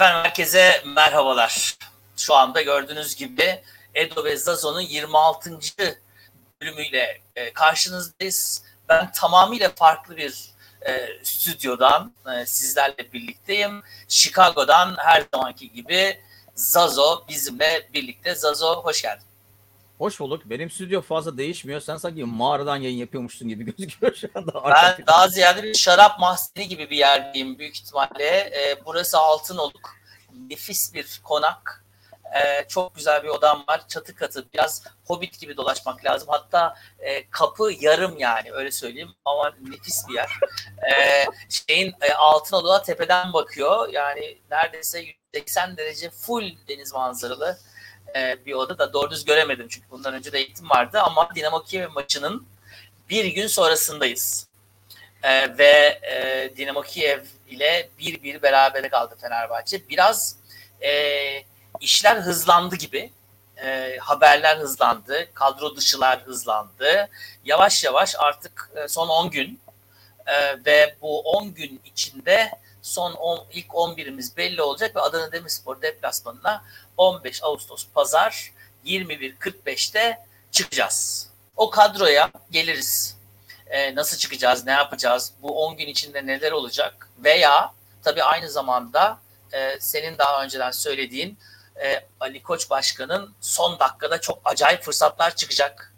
Efendim herkese merhabalar. Şu anda gördüğünüz gibi Edo ve Zazo'nun 26. bölümüyle e, karşınızdayız. Ben tamamıyla farklı bir e, stüdyodan e, sizlerle birlikteyim. Chicago'dan her zamanki gibi Zazo bizimle birlikte. Zazo hoş geldin. Hoş bulduk. Benim stüdyo fazla değişmiyor. Sen sanki mağaradan yayın yapıyormuşsun gibi gözüküyor şu anda. Ben daha ziyade bir şarap mahzeni gibi bir yerdeyim büyük ihtimalle. E, burası Altınoluk. Nefis bir konak. E, çok güzel bir odam var. Çatı katı. Biraz hobbit gibi dolaşmak lazım. Hatta e, kapı yarım yani öyle söyleyeyim. Ama nefis bir yer. E, şeyin e, Altınoluk'a tepeden bakıyor. Yani neredeyse 180 derece full deniz manzaralı e, bir oda da doğru düz göremedim çünkü bundan önce de eğitim vardı ama Dinamo Kiev maçının bir gün sonrasındayız. E, ve e, Dinamo Kiev ile bir bir berabere kaldı Fenerbahçe. Biraz e, işler hızlandı gibi. E, haberler hızlandı, kadro dışılar hızlandı. Yavaş yavaş artık e, son 10 gün e, ve bu 10 gün içinde son 10, ilk 11'imiz belli olacak ve Adana Demirspor deplasmanına 15 Ağustos Pazar 21.45'te çıkacağız. O kadroya geliriz. Ee, nasıl çıkacağız, ne yapacağız, bu 10 gün içinde neler olacak? Veya tabii aynı zamanda e, senin daha önceden söylediğin e, Ali Koç Başkan'ın son dakikada çok acayip fırsatlar çıkacak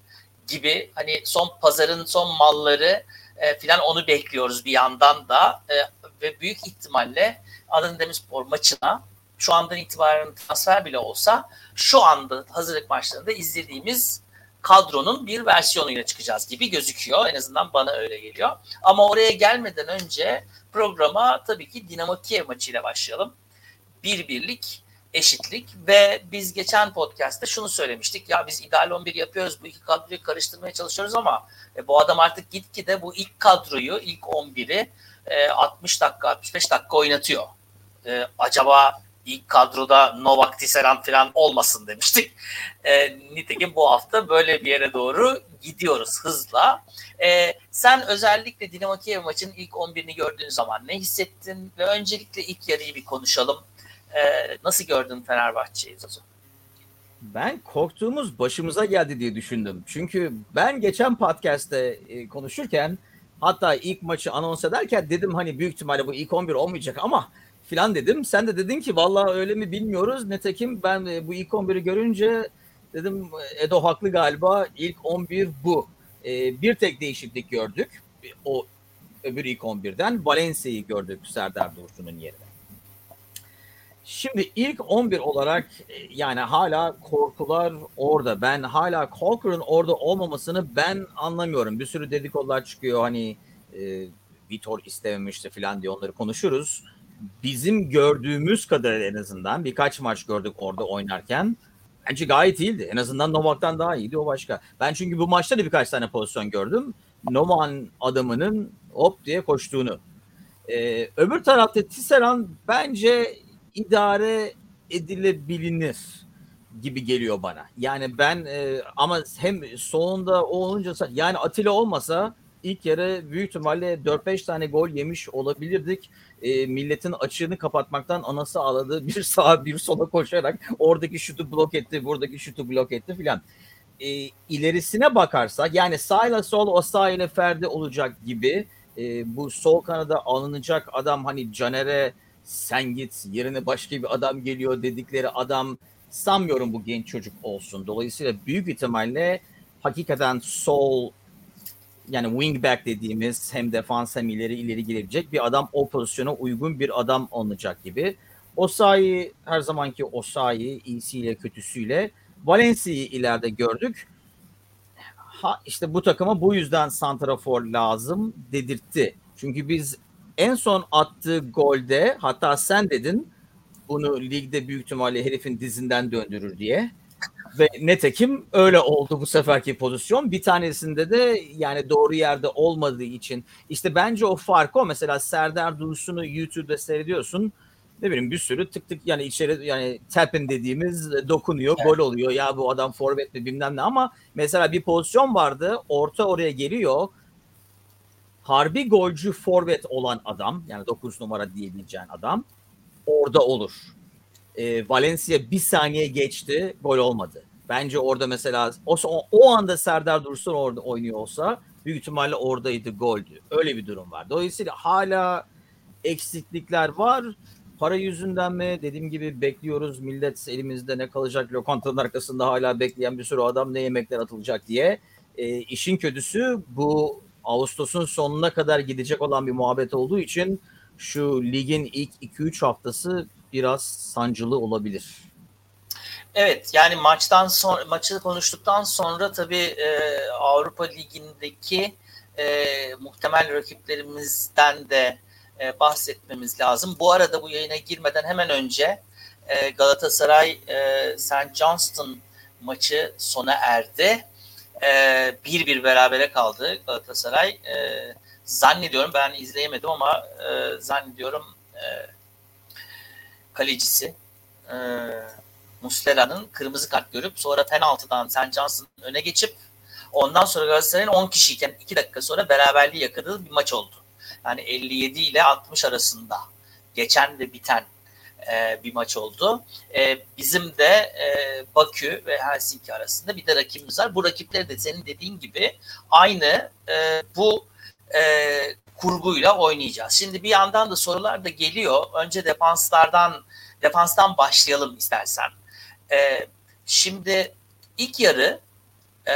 gibi hani son pazarın son malları e, filan onu bekliyoruz bir yandan da e, ve büyük ihtimalle Adana Demirspor maçına şu andan itibaren transfer bile olsa şu anda hazırlık maçlarında izlediğimiz kadronun bir versiyonuyla çıkacağız gibi gözüküyor. En azından bana öyle geliyor. Ama oraya gelmeden önce programa tabii ki Dinamo Kiev maçıyla başlayalım. Bir birlik, eşitlik ve biz geçen podcast'te şunu söylemiştik. Ya biz ideal 11 yapıyoruz. Bu iki kadroyu karıştırmaya çalışıyoruz ama e, bu adam artık gitgide bu ilk kadroyu, ilk 11'i e, 60 dakika, 65 dakika oynatıyor. E, acaba ilk kadroda Novak Tisserand falan olmasın demiştik. E, nitekim bu hafta böyle bir yere doğru gidiyoruz hızla. E, sen özellikle Dinamo Kiev maçının ilk 11'ini gördüğün zaman ne hissettin? Ve öncelikle ilk yarıyı bir konuşalım. E, nasıl gördün Fenerbahçe'yi Zazo? Ben korktuğumuz başımıza geldi diye düşündüm. Çünkü ben geçen podcast'te e, konuşurken hatta ilk maçı anons ederken dedim hani büyük ihtimalle bu ilk 11 olmayacak ama filan dedim. Sen de dedin ki vallahi öyle mi bilmiyoruz. Netekim ben e, bu ilk 11'i görünce dedim Edo haklı galiba. İlk 11 bu. E, bir tek değişiklik gördük. O öbür ilk 11'den Valencia'yı gördük Serdar Dursun'un yerine. Şimdi ilk 11 olarak e, yani hala korkular orada. Ben hala Colker'ın orada olmamasını ben anlamıyorum. Bir sürü dedikodular çıkıyor hani e, Vitor istememişti falan diye onları konuşuruz bizim gördüğümüz kadar en azından birkaç maç gördük orada oynarken. Bence gayet iyiydi. En azından Novak'tan daha iyiydi o başka. Ben çünkü bu maçta da birkaç tane pozisyon gördüm. Novak'ın adamının hop diye koştuğunu. Ee, öbür tarafta Tisserand bence idare edilebilir gibi geliyor bana. Yani ben e, ama hem sonunda o olunca yani Atilla olmasa ilk yarı büyük ihtimalle 4-5 tane gol yemiş olabilirdik. E, milletin açığını kapatmaktan anası ağladı. Bir sağa bir sola koşarak oradaki şutu blok etti, buradaki şutu blok etti filan. E, ilerisine bakarsak yani sağ ile sol o sağ ile Ferdi olacak gibi e, bu sol kanada alınacak adam hani Caner'e sen git yerine başka bir adam geliyor dedikleri adam sanmıyorum bu genç çocuk olsun. Dolayısıyla büyük ihtimalle hakikaten sol yani wingback dediğimiz hem defans hem ileri ileri girebilecek bir adam o pozisyona uygun bir adam alınacak gibi. Osayi her zamanki Osayi iyisiyle kötüsüyle Valencia'yı ileride gördük. Ha, işte bu takıma bu yüzden santrafor lazım dedirtti. Çünkü biz en son attığı golde hatta sen dedin bunu ligde büyük ihtimalle herifin dizinden döndürür diye. Ve netekim öyle oldu bu seferki pozisyon. Bir tanesinde de yani doğru yerde olmadığı için işte bence o fark o. Mesela Serdar Dursun'u YouTube'da seyrediyorsun. Ne bileyim bir sürü tık tık yani içeri yani tapin dediğimiz dokunuyor, evet. gol oluyor. Ya bu adam forvet mi bilmem ne ama mesela bir pozisyon vardı. Orta oraya geliyor. Harbi golcü forvet olan adam yani 9 numara diyebileceğin adam orada olur. E, Valencia bir saniye geçti, gol olmadı. Bence orada mesela o, o anda Serdar Dursun orada oynuyor olsa büyük ihtimalle oradaydı goldü. Öyle bir durum var. Dolayısıyla hala eksiklikler var. Para yüzünden mi? Dediğim gibi bekliyoruz. Millet elimizde ne kalacak? Lokantanın arkasında hala bekleyen bir sürü adam ne yemekler atılacak diye. E, işin kötüsü bu Ağustos'un sonuna kadar gidecek olan bir muhabbet olduğu için şu ligin ilk 2-3 haftası biraz sancılı olabilir. Evet yani maçtan sonra maçı konuştuktan sonra tabii e, Avrupa Ligi'ndeki e, muhtemel rakiplerimizden de e, bahsetmemiz lazım. Bu arada bu yayına girmeden hemen önce e, Galatasaray e, St. Johnston maçı sona erdi. E, bir bir berabere kaldı Galatasaray. E, zannediyorum ben izleyemedim ama e, zannediyorum e, kalecisi e, Muslera'nın kırmızı kart görüp sonra penaltıdan St. Johnson öne geçip ondan sonra Galatasaray'ın 10 kişiyken 2 dakika sonra beraberliği yakaladığı bir maç oldu. Yani 57 ile 60 arasında geçen ve biten e, bir maç oldu. E, bizim de e, Bakü ve Helsinki arasında bir de rakibimiz var. Bu rakipleri de senin dediğin gibi aynı e, bu e, kurguyla oynayacağız. Şimdi bir yandan da sorular da geliyor. Önce defanslardan defanstan başlayalım istersen. E, şimdi ilk yarı e,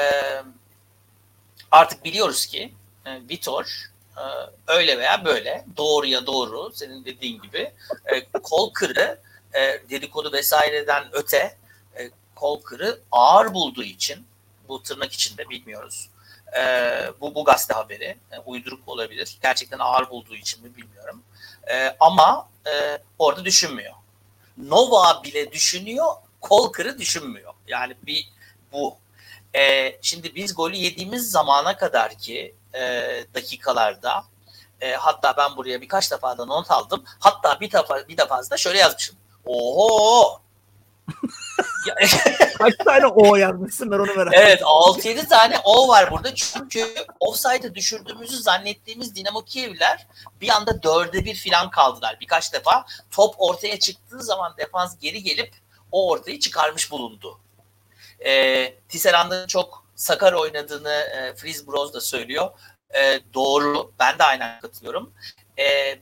artık biliyoruz ki e, Vitor e, öyle veya böyle doğruya doğru senin dediğin gibi e, kol kırı e, dedikodu vesaireden öte e, kol kırı ağır bulduğu için bu tırnak içinde bilmiyoruz. E, bu bu gazete haberi e, uyduruk olabilir. Gerçekten ağır bulduğu için mi bilmiyorum. E, ama e, orada düşünmüyor. Nova bile düşünüyor, kol kırı düşünmüyor. Yani bir bu. E, şimdi biz golü yediğimiz zamana kadar ki e, dakikalarda e, hatta ben buraya birkaç defa da not aldım. Hatta bir defa bir defa da şöyle yazmışım. Oho! Kaç tane O yazmışsın ben onu merak Evet 6-7 tane O var burada çünkü offside'ı düşürdüğümüzü zannettiğimiz Dinamo Kiev'ler bir anda dörde bir filan kaldılar birkaç defa. Top ortaya çıktığı zaman defans geri gelip o ortayı çıkarmış bulundu. E, Tisserand'ın çok sakar oynadığını e, Freeze Bros da söylüyor. E, doğru. Ben de aynen katılıyorum. E,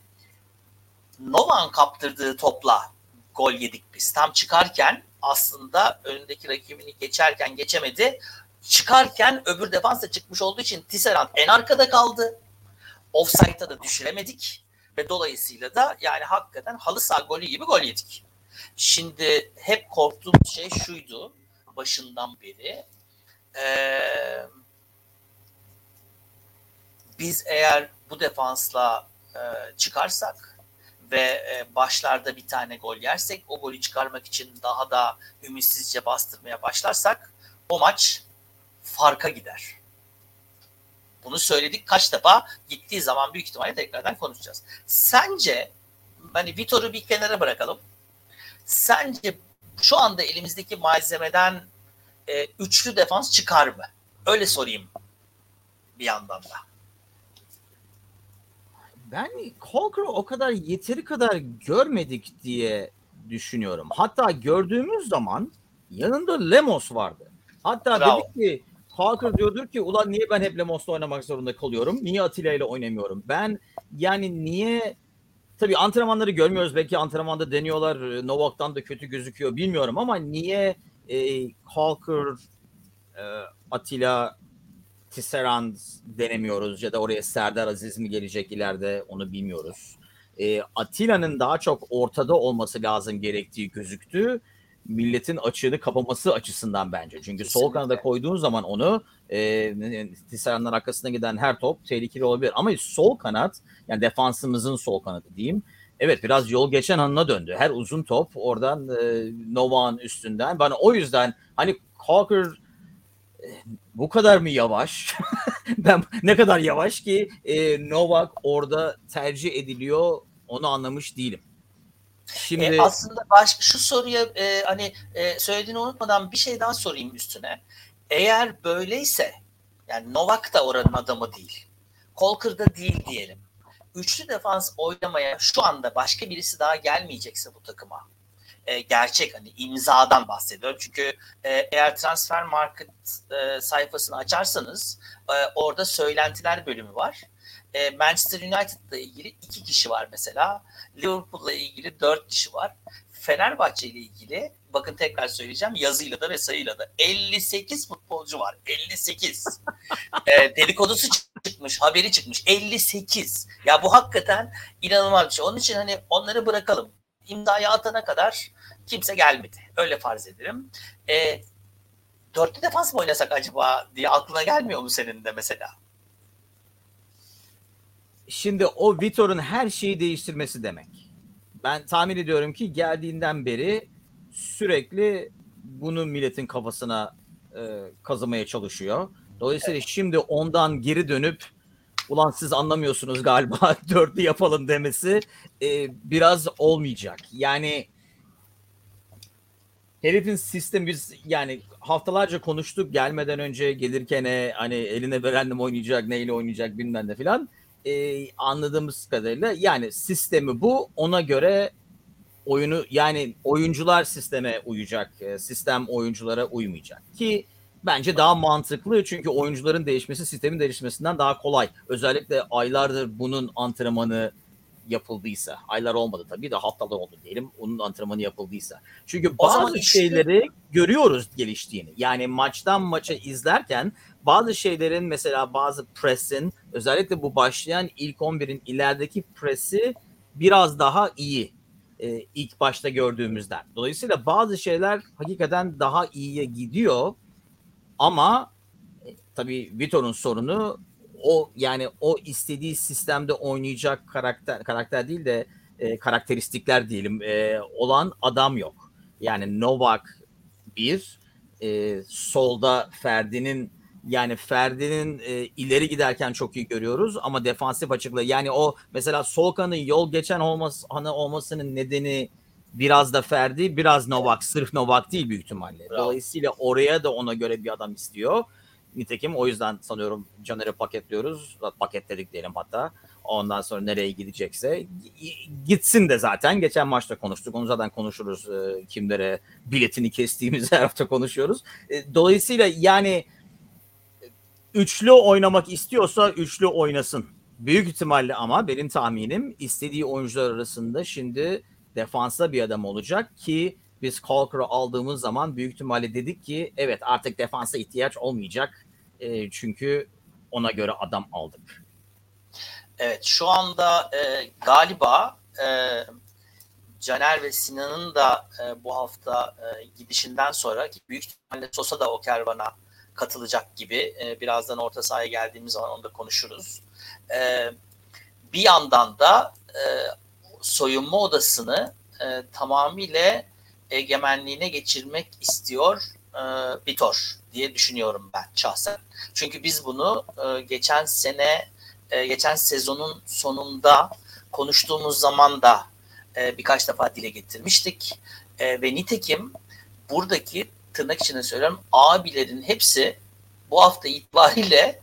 Novan kaptırdığı topla gol yedik biz. Tam çıkarken aslında önündeki rakibini geçerken geçemedi. Çıkarken öbür defans da çıkmış olduğu için Tisserand en arkada kaldı. Offside'a da düşüremedik. Ve dolayısıyla da yani hakikaten halı saha golü gibi gol yedik. Şimdi hep korktuğum şey şuydu başından beri. Ee, biz eğer bu defansla e, çıkarsak ve e, başlarda bir tane gol yersek o golü çıkarmak için daha da ümitsizce bastırmaya başlarsak o maç farka gider. Bunu söyledik kaç defa gittiği zaman büyük ihtimalle tekrardan konuşacağız. Sence hani Vitor'u bir kenara bırakalım. Sence şu anda elimizdeki malzemeden e, üçlü defans çıkar mı? Öyle sorayım bir yandan da. Ben Colker'ı o kadar yeteri kadar görmedik diye düşünüyorum. Hatta gördüğümüz zaman yanında Lemos vardı. Hatta Bravo. dedik ki Colker diyordur ki ulan niye ben hep Lemos'la oynamak zorunda kalıyorum? Niye Atilla ile oynamıyorum? Ben yani niye tabii antrenmanları görmüyoruz. Belki antrenmanda deniyorlar. Novak'tan da kötü gözüküyor bilmiyorum ama niye e, Colker, e, Atilla, Tisserand denemiyoruz ya da oraya Serdar Aziz mi gelecek ileride onu bilmiyoruz. E, Atilla'nın daha çok ortada olması lazım gerektiği gözüktü. Milletin açığını kapaması açısından bence. Çünkü Kesinlikle. sol kanada koyduğun zaman onu e, Tisserand'ın arkasına giden her top tehlikeli olabilir. Ama sol kanat yani defansımızın sol kanadı diyeyim evet biraz yol geçen anına döndü. Her uzun top oradan e, Novak'ın üstünden. Bana o yüzden hani Cocker e, bu kadar mı yavaş? ben ne kadar yavaş ki e, Novak orada tercih ediliyor onu anlamış değilim. Şimdi e, aslında başka şu soruya e, hani e, söylediğini unutmadan bir şey daha sorayım üstüne. Eğer böyleyse yani Novak da oranın adamı değil. Colker da değil diyelim. üçlü defans oynamaya şu anda başka birisi daha gelmeyecekse bu takıma e, gerçek hani imzadan bahsediyorum. Çünkü e, eğer transfer market e, sayfasını açarsanız e, orada söylentiler bölümü var. E, Manchester United'la ilgili iki kişi var mesela. Liverpool'la ilgili dört kişi var. Fenerbahçe ile ilgili bakın tekrar söyleyeceğim yazıyla da ve sayıyla da 58 futbolcu var. 58. e, dedikodusu çıkmış, haberi çıkmış. 58. Ya bu hakikaten inanılmaz bir şey. Onun için hani onları bırakalım. İmzayı atana kadar kimse gelmedi. Öyle farz edelim. E, dörtlü defans mı oynasak acaba diye aklına gelmiyor mu senin de mesela? Şimdi o Vitor'un her şeyi değiştirmesi demek. Ben tahmin ediyorum ki geldiğinden beri sürekli bunu milletin kafasına e, kazımaya çalışıyor. Dolayısıyla evet. şimdi ondan geri dönüp ulan siz anlamıyorsunuz galiba dörtlü yapalım demesi e, biraz olmayacak. Yani herifin sistemi biz yani haftalarca konuştuk gelmeden önce gelirken e, hani eline verendim oynayacak neyle oynayacak bilmem ne filan e, anladığımız kadarıyla yani sistemi bu ona göre oyunu yani oyuncular sisteme uyacak e, sistem oyunculara uymayacak ki bence daha mantıklı çünkü oyuncuların değişmesi sistemin değişmesinden daha kolay özellikle aylardır bunun antrenmanı yapıldıysa aylar olmadı tabii de haftalar oldu diyelim onun antrenmanı yapıldıysa. Çünkü bazı şeyleri işte... görüyoruz geliştiğini. Yani maçtan maça izlerken bazı şeylerin mesela bazı press'in özellikle bu başlayan ilk 11'in ilerideki press'i biraz daha iyi e, ilk başta gördüğümüzden. Dolayısıyla bazı şeyler hakikaten daha iyiye gidiyor ama e, tabii Vitor'un sorunu o yani o istediği sistemde oynayacak karakter karakter değil de e, karakteristikler diyelim e, olan adam yok. Yani Novak bir e, solda Ferdi'nin yani Ferdi'nin e, ileri giderken çok iyi görüyoruz ama defansif açıklığı yani o mesela Solkan'ın yol geçen olması, hani olmasının nedeni biraz da Ferdi biraz Novak sırf Novak değil büyük ihtimalle. Bravo. Dolayısıyla oraya da ona göre bir adam istiyor. Nitekim o yüzden sanıyorum Caner'i paketliyoruz. Paketledik diyelim hatta. Ondan sonra nereye gidecekse gitsin de zaten. Geçen maçta konuştuk. Onu zaten konuşuruz. E, kimlere biletini kestiğimiz her hafta konuşuyoruz. E, dolayısıyla yani üçlü oynamak istiyorsa üçlü oynasın. Büyük ihtimalle ama benim tahminim istediği oyuncular arasında şimdi defansa bir adam olacak ki biz Calker'ı aldığımız zaman büyük ihtimalle dedik ki evet artık defansa ihtiyaç olmayacak. E, çünkü ona göre adam aldık. Evet şu anda e, galiba e, Caner ve Sinan'ın da e, bu hafta e, gidişinden sonra büyük ihtimalle Sosa da o kervana katılacak gibi. E, birazdan orta sahaya geldiğimiz zaman onu da konuşuruz. E, bir yandan da e, soyunma odasını e, tamamıyla egemenliğine geçirmek istiyor e, Vitor diye düşünüyorum ben şahsen. Çünkü biz bunu e, geçen sene, e, geçen sezonun sonunda konuştuğumuz zaman da e, birkaç defa dile getirmiştik. E, ve nitekim buradaki tırnak içinde söylüyorum abilerin hepsi bu hafta itibariyle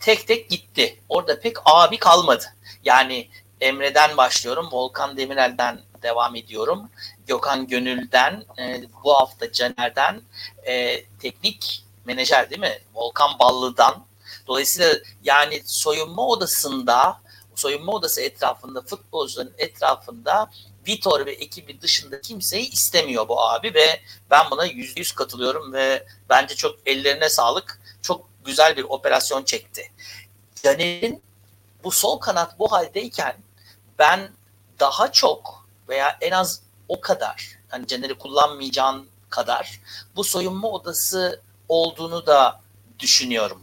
tek tek gitti. Orada pek abi kalmadı. Yani Emre'den başlıyorum. Volkan Demirel'den devam ediyorum. Gökhan Gönül'den, e, bu hafta Caner'den, e, teknik menajer değil mi? Volkan Ballı'dan. Dolayısıyla yani soyunma odasında, soyunma odası etrafında, futbolcuların etrafında Vitor ve ekibi dışında kimseyi istemiyor bu abi ve ben buna yüzde yüz katılıyorum ve bence çok ellerine sağlık. Çok güzel bir operasyon çekti. Caner'in bu sol kanat bu haldeyken ben daha çok veya en az o kadar hani Caner'i kullanmayacağın kadar bu soyunma odası olduğunu da düşünüyorum.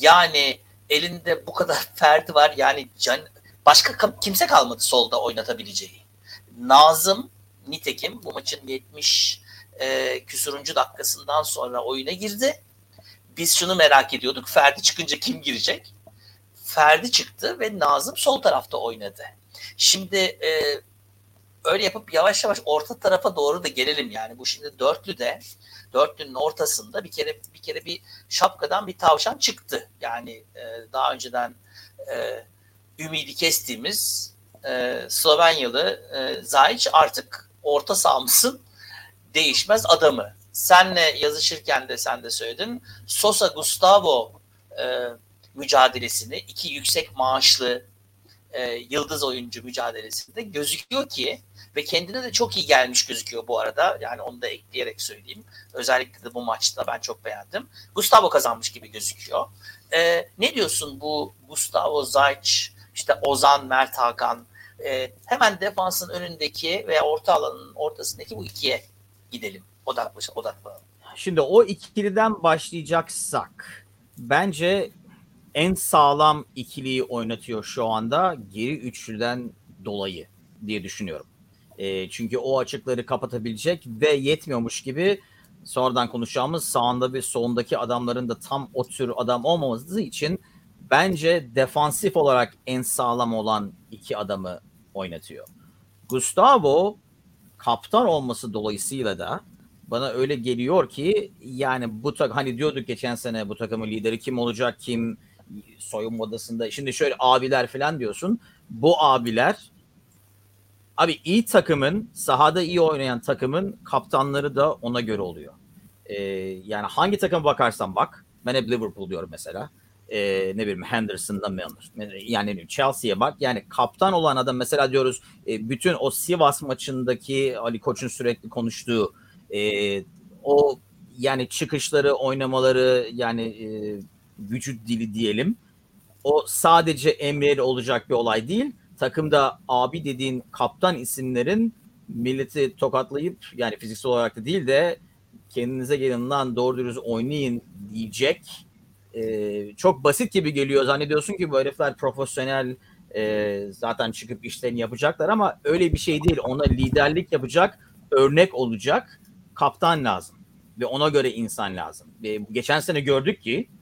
Yani elinde bu kadar ferdi var yani can, başka kimse kalmadı solda oynatabileceği. Nazım nitekim bu maçın 70 e, küsuruncu dakikasından sonra oyuna girdi. Biz şunu merak ediyorduk. Ferdi çıkınca kim girecek? Ferdi çıktı ve Nazım sol tarafta oynadı. Şimdi e, öyle yapıp yavaş yavaş orta tarafa doğru da gelelim yani. Bu şimdi dörtlü de dörtlünün ortasında bir kere bir kere bir şapkadan bir tavşan çıktı. Yani e, daha önceden e, ümidi kestiğimiz e, Slovenyalı e, Zayic artık orta sahamızın değişmez adamı. Senle yazışırken de sen de söyledin. Sosa Gustavo e, mücadelesini iki yüksek maaşlı e, yıldız oyuncu mücadelesinde gözüküyor ki ve kendine de çok iyi gelmiş gözüküyor bu arada. Yani onu da ekleyerek söyleyeyim. Özellikle de bu maçta ben çok beğendim. Gustavo kazanmış gibi gözüküyor. E, ne diyorsun bu Gustavo Zayç, işte Ozan Mert Hakan e, hemen defansın önündeki veya orta alanın ortasındaki bu ikiye gidelim. Odaklı, odaklanalım. Şimdi o ikiliden başlayacaksak bence en sağlam ikiliyi oynatıyor şu anda geri üçlüden dolayı diye düşünüyorum. E, çünkü o açıkları kapatabilecek ve yetmiyormuş gibi sonradan konuşacağımız sağında ve solundaki adamların da tam o tür adam olmaması için bence defansif olarak en sağlam olan iki adamı oynatıyor. Gustavo kaptan olması dolayısıyla da bana öyle geliyor ki yani bu tak hani diyorduk geçen sene bu takımın lideri kim olacak kim soyunma odasında şimdi şöyle abiler falan diyorsun bu abiler abi iyi takımın sahada iyi oynayan takımın kaptanları da ona göre oluyor. Ee, yani hangi takıma bakarsan bak ben hep Liverpool diyorum mesela e, ne bileyim Henderson'da Milner. Yani Chelsea'ye bak. Yani kaptan olan adam mesela diyoruz e, bütün o Sivas maçındaki Ali Koç'un sürekli konuştuğu e, o yani çıkışları, oynamaları yani e, vücut dili diyelim. O sadece Emre'yle olacak bir olay değil. Takımda abi dediğin kaptan isimlerin milleti tokatlayıp yani fiziksel olarak da değil de kendinize gelin lan doğru dürüst oynayın diyecek e, çok basit gibi geliyor. Zannediyorsun ki bu herifler profesyonel e, zaten çıkıp işlerini yapacaklar ama öyle bir şey değil. Ona liderlik yapacak, örnek olacak kaptan lazım. Ve ona göre insan lazım. Ve geçen sene gördük ki e,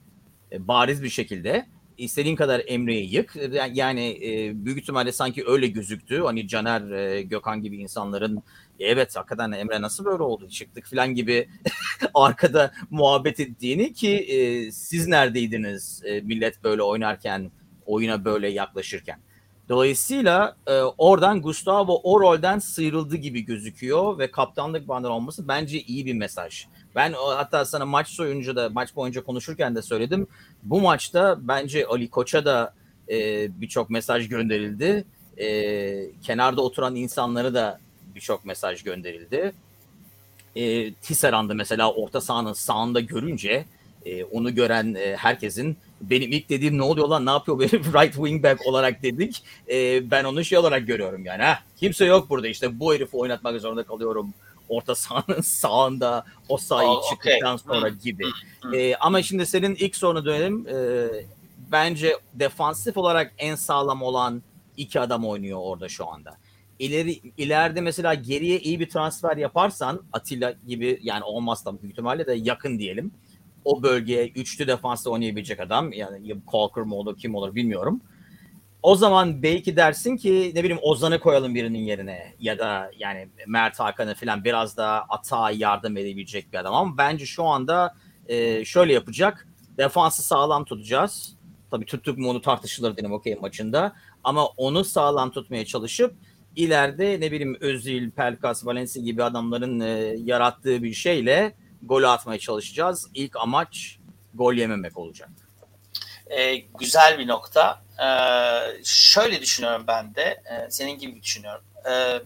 bariz bir şekilde istediğin kadar Emre'yi yık. Yani e, büyük ihtimalle sanki öyle gözüktü. Hani Caner, e, Gökhan gibi insanların evet hakikaten Emre nasıl böyle oldu çıktık falan gibi arkada muhabbet ettiğini ki e, siz neredeydiniz e, millet böyle oynarken oyuna böyle yaklaşırken. Dolayısıyla e, oradan Gustavo o rolden sıyrıldı gibi gözüküyor ve kaptanlık bandından olması bence iyi bir mesaj. Ben hatta sana maç soyunca da maç boyunca konuşurken de söyledim. Bu maçta bence Ali Koç'a da e, birçok mesaj gönderildi. E, kenarda oturan insanları da birçok mesaj gönderildi. E, Tisserand'ı mesela orta sahanın sağında görünce e, onu gören e, herkesin benim ilk dediğim ne oluyor lan ne yapıyor benim right wing back olarak dedik. E, ben onu şey olarak görüyorum yani. Ha, kimse yok burada işte bu herifi oynatmak zorunda kalıyorum orta sahanın sağında o sahayı oh, çıktıktan okay. sonra gibi. E, ama şimdi senin ilk soruna dönelim. E, bence defansif olarak en sağlam olan iki adam oynuyor orada şu anda ileri ileride mesela geriye iyi bir transfer yaparsan Atilla gibi yani olmaz büyük ihtimalle de yakın diyelim. O bölgeye üçlü defansta oynayabilecek adam yani ya Colker mı olur kim olur bilmiyorum. O zaman belki dersin ki ne bileyim Ozan'ı koyalım birinin yerine ya da yani Mert Hakan'ı falan biraz daha atağa yardım edebilecek bir adam ama bence şu anda e, şöyle yapacak. Defansı sağlam tutacağız. Tabii tuttuk mu onu tartışılır dedim okey maçında. Ama onu sağlam tutmaya çalışıp ileride ne bileyim Özil, Pelkas, Valencia gibi adamların e, yarattığı bir şeyle gol atmaya çalışacağız. İlk amaç gol yememek olacak. E, güzel bir nokta. E, şöyle düşünüyorum ben de. E, senin gibi düşünüyorum. E,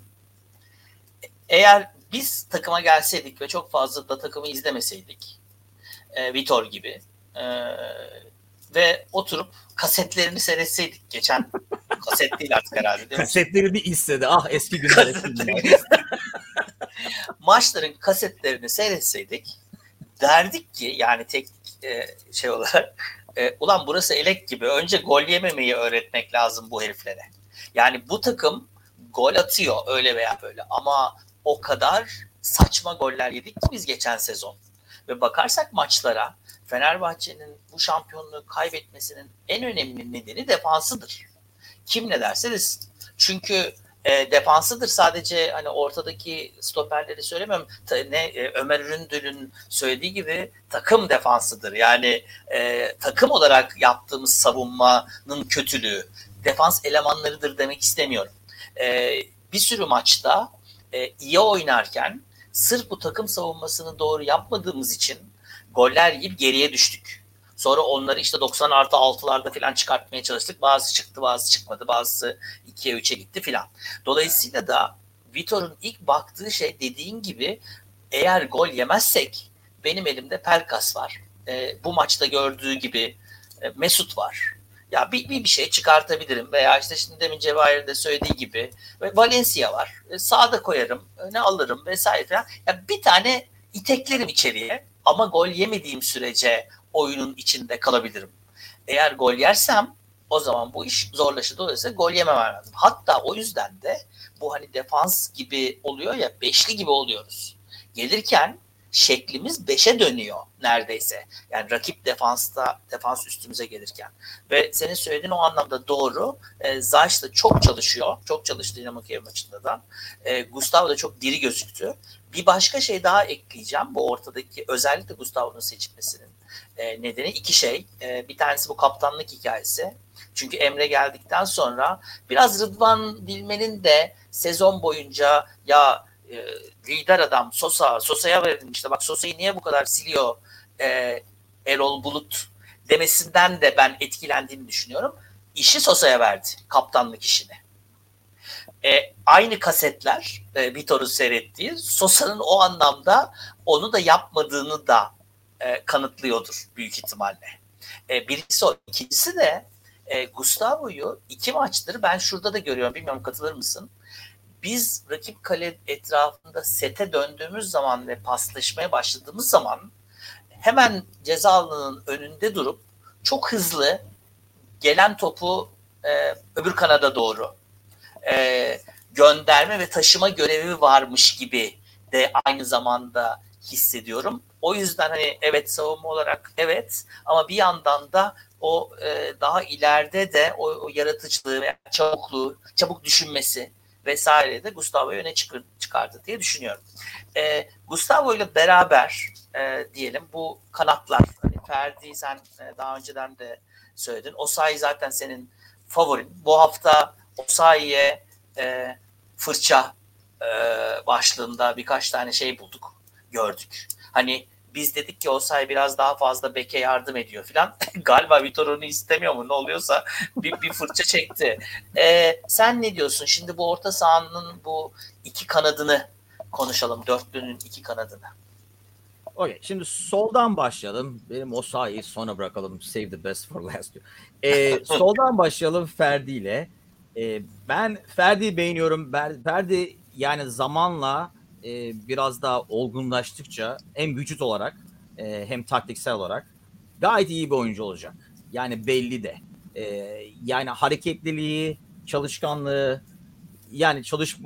eğer biz takıma gelseydik ve çok fazla da takımı izlemeseydik e, Vitor gibi e, ve oturup kasetlerini seyretseydik geçen kaset değil artık herhalde değil mi? Kasetlerini istedi. Ah eski günler. Maçların kasetlerini seyretseydik derdik ki yani tek e, şey olarak e, ulan burası elek gibi önce gol yememeyi öğretmek lazım bu heriflere. Yani bu takım gol atıyor öyle veya böyle ama o kadar saçma goller yedik ki biz geçen sezon. Ve bakarsak maçlara Fenerbahçe'nin bu şampiyonluğu kaybetmesinin en önemli nedeni defansıdır. Kim ne derse. Çünkü e, defansıdır sadece hani ortadaki stoperleri söylemiyorum. Ta, ne e, Ömer Üründül'ün söylediği gibi takım defansıdır. Yani e, takım olarak yaptığımız savunmanın kötülüğü. defans elemanlarıdır demek istemiyorum. E, bir sürü maçta e, iyi oynarken sırf bu takım savunmasını doğru yapmadığımız için goller yiyip geriye düştük. Sonra onları işte 90 artı 6'larda falan çıkartmaya çalıştık. Bazı çıktı bazı çıkmadı. Bazısı 2'ye 3'e gitti falan. Dolayısıyla da Vitor'un ilk baktığı şey dediğin gibi eğer gol yemezsek benim elimde Pelkas var. E, bu maçta gördüğü gibi e, Mesut var. Ya bir, bir, bir şey çıkartabilirim veya işte şimdi demin Cevahir'in de söylediği gibi ve Valencia var. E, sağda koyarım, öne alırım vesaire falan. Ya bir tane iteklerim içeriye ama gol yemediğim sürece oyunun içinde kalabilirim. Eğer gol yersem o zaman bu iş zorlaşır. Dolayısıyla gol yememem lazım. Hatta o yüzden de bu hani defans gibi oluyor ya beşli gibi oluyoruz. Gelirken şeklimiz beşe dönüyor neredeyse. Yani rakip defansta defans üstümüze gelirken. Ve senin söylediğin o anlamda doğru. E, Zayş da çok çalışıyor. Çok çalıştı Dinamo Kiev maçında da. E, Gustavo da çok diri gözüktü. Bir başka şey daha ekleyeceğim. Bu ortadaki özellikle Gustavo'nun seçilmesinin e, nedeni iki şey. E, bir tanesi bu kaptanlık hikayesi. Çünkü Emre geldikten sonra biraz Rıdvan Dilmen'in de sezon boyunca ya e, lider adam Sosa, Sosa'ya verin işte bak Sosa'yı niye bu kadar siliyor e, Erol Bulut demesinden de ben etkilendiğini düşünüyorum. İşi Sosa'ya verdi kaptanlık işini. E, aynı kasetler e, Vitor'u seyrettiği Sosa'nın o anlamda onu da yapmadığını da e, kanıtlıyordur büyük ihtimalle. E, birincisi o. ikincisi de e, Gustavo'yu iki maçtır ben şurada da görüyorum. Bilmiyorum katılır mısın? Biz rakip kale etrafında sete döndüğümüz zaman ve paslaşmaya başladığımız zaman hemen ceza alanının önünde durup çok hızlı gelen topu e, öbür kanada doğru e, gönderme ve taşıma görevi varmış gibi de aynı zamanda hissediyorum. O yüzden hani evet savunma olarak evet ama bir yandan da o e, daha ileride de o, o yaratıcılığı çabukluğu, çabuk düşünmesi vesaire de Gustavo'yu öne çıkar, çıkardı diye düşünüyorum. E, Gustavo ile beraber e, diyelim bu kanatlar hani Ferdi sen e, daha önceden de söyledin. Osayi zaten senin favorin. Bu hafta Osayi'ye e, fırça e, başlığında birkaç tane şey bulduk, gördük. Hani biz dedik ki Osay biraz daha fazla beke yardım ediyor falan. Galiba Vitor onu istemiyor mu ne oluyorsa bir, bir fırça çekti. Ee, sen ne diyorsun? Şimdi bu orta sahanın bu iki kanadını konuşalım. Dörtlünün iki kanadını. Okay, şimdi soldan başlayalım. Benim o sahayı sonra bırakalım. Save the best for last diyor. Ee, soldan başlayalım Ferdi ile. Ee, ben Ferdi'yi beğeniyorum. Ferdi yani zamanla e, biraz daha olgunlaştıkça hem vücut olarak e, hem taktiksel olarak gayet iyi bir oyuncu olacak. Yani belli de. E, yani hareketliliği, çalışkanlığı yani çalış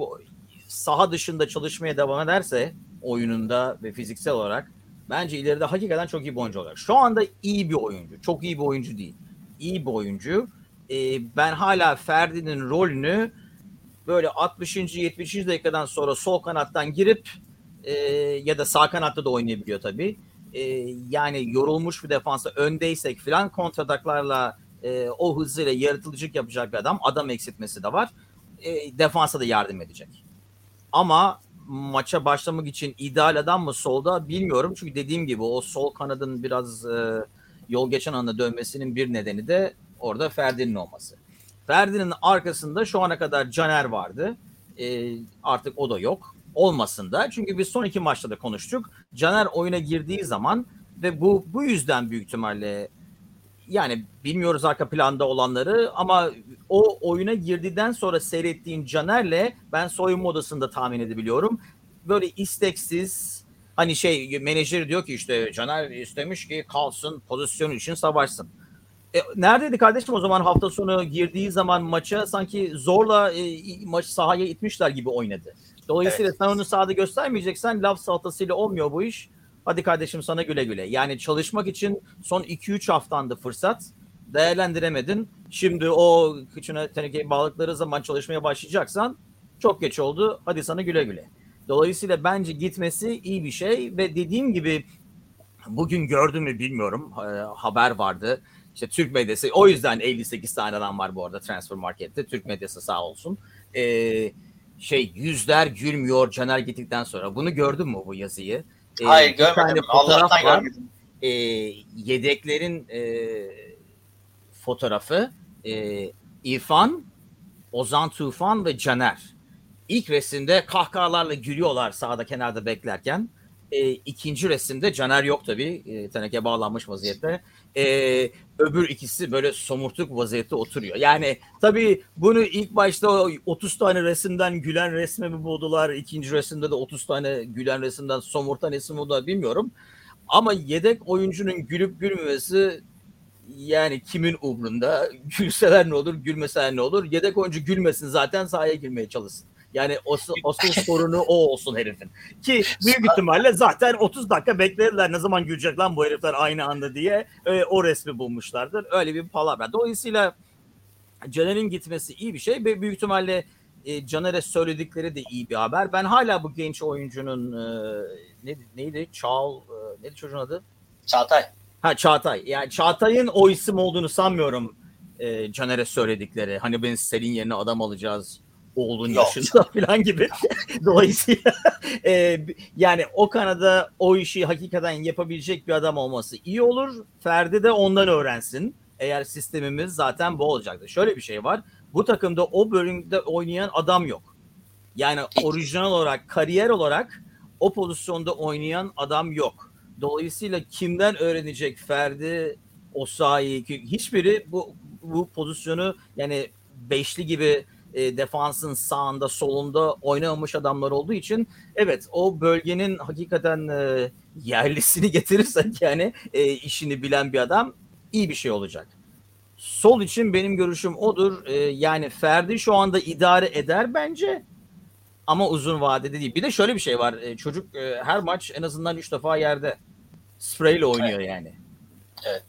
saha dışında çalışmaya devam ederse oyununda ve fiziksel olarak bence ileride hakikaten çok iyi bir oyuncu olacak. Şu anda iyi bir oyuncu. Çok iyi bir oyuncu değil. İyi bir oyuncu. E, ben hala Ferdi'nin rolünü böyle 60. 70. dakikadan sonra sol kanattan girip e, ya da sağ kanatta da oynayabiliyor tabii. E, yani yorulmuş bir defansa öndeysek falan kontrataklarla e, o hızıyla yaratıcılık yapacak bir adam. Adam eksiltmesi de var. E, defansa da yardım edecek. Ama maça başlamak için ideal adam mı solda bilmiyorum. Çünkü dediğim gibi o sol kanadın biraz e, yol geçen anda dönmesinin bir nedeni de orada Ferdi'nin olması. Ferdi'nin arkasında şu ana kadar Caner vardı. E, artık o da yok. Olmasın da. Çünkü biz son iki maçta da konuştuk. Caner oyuna girdiği zaman ve bu bu yüzden büyük ihtimalle yani bilmiyoruz arka planda olanları ama o oyuna girdikten sonra seyrettiğin Caner'le ben soyunma odasında tahmin edebiliyorum. Böyle isteksiz hani şey menajer diyor ki işte Caner istemiş ki kalsın pozisyon için savaşsın. E, neredeydi kardeşim o zaman hafta sonu girdiği zaman maça sanki zorla e, maç sahaya itmişler gibi oynadı. Dolayısıyla evet. sen onu sahada göstermeyeceksen laf salatasıyla olmuyor bu iş. Hadi kardeşim sana güle güle. Yani çalışmak için son 2-3 haftandı fırsat. Değerlendiremedin. Şimdi o kıçına teneke bağladıkları zaman çalışmaya başlayacaksan çok geç oldu. Hadi sana güle güle. Dolayısıyla bence gitmesi iyi bir şey ve dediğim gibi bugün gördüm mü bilmiyorum haber vardı İşte Türk medyası o yüzden 58 tane adam var bu arada transfer markette. Türk medyası sağ olsun. Ee, şey yüzler gülmüyor Caner gittikten sonra. Bunu gördün mü bu yazıyı? Ee, Hayır görmedim. Allah'tan var. görmedim. Ee, yedeklerin e, fotoğrafı e, İrfan, Ozan Tufan ve Caner. İlk resimde kahkahalarla gülüyorlar sağda kenarda beklerken. E, ikinci resimde Caner yok tabii. E, teneke bağlanmış vaziyette. E, öbür ikisi böyle somurtuk vaziyette oturuyor. Yani tabii bunu ilk başta 30 tane resimden gülen resme mi buldular? İkinci resimde de 30 tane gülen resimden somurtan resim buldular bilmiyorum. Ama yedek oyuncunun gülüp gülmemesi yani kimin umrunda? Gülseler ne olur, gülmeseler ne olur? Yedek oyuncu gülmesin zaten sahaya girmeye çalışsın. Yani asıl, asıl sorunu o olsun herifin. Ki büyük ihtimalle zaten 30 dakika beklerler ne zaman gülecek lan bu herifler aynı anda diye e, o resmi bulmuşlardır. Öyle bir palavra. Dolayısıyla Caner'in gitmesi iyi bir şey ve büyük ihtimalle e, Caner'e söyledikleri de iyi bir haber. Ben hala bu genç oyuncunun e, ne, neydi? Çağ, e, neydi çocuğun adı? Çağatay. Ha Çağatay. Yani Çağatay'ın o isim olduğunu sanmıyorum e, Caner'e söyledikleri. Hani ben senin yerine adam alacağız oğlun Yok. yaşında falan gibi. Dolayısıyla e, yani o kanada o işi hakikaten yapabilecek bir adam olması iyi olur. Ferdi de ondan öğrensin. Eğer sistemimiz zaten bu olacaktı. Şöyle bir şey var. Bu takımda o bölümde oynayan adam yok. Yani orijinal olarak, kariyer olarak o pozisyonda oynayan adam yok. Dolayısıyla kimden öğrenecek Ferdi, Osayi, hiçbiri bu bu pozisyonu yani beşli gibi e, defansın sağında solunda oynamamış adamlar olduğu için evet o bölgenin hakikaten e, yerlisini getirirsek yani e, işini bilen bir adam iyi bir şey olacak. Sol için benim görüşüm odur. E, yani Ferdi şu anda idare eder bence ama uzun vadede değil. Bir de şöyle bir şey var. E, çocuk e, her maç en azından 3 defa yerde spreyle oynuyor evet. yani. Evet.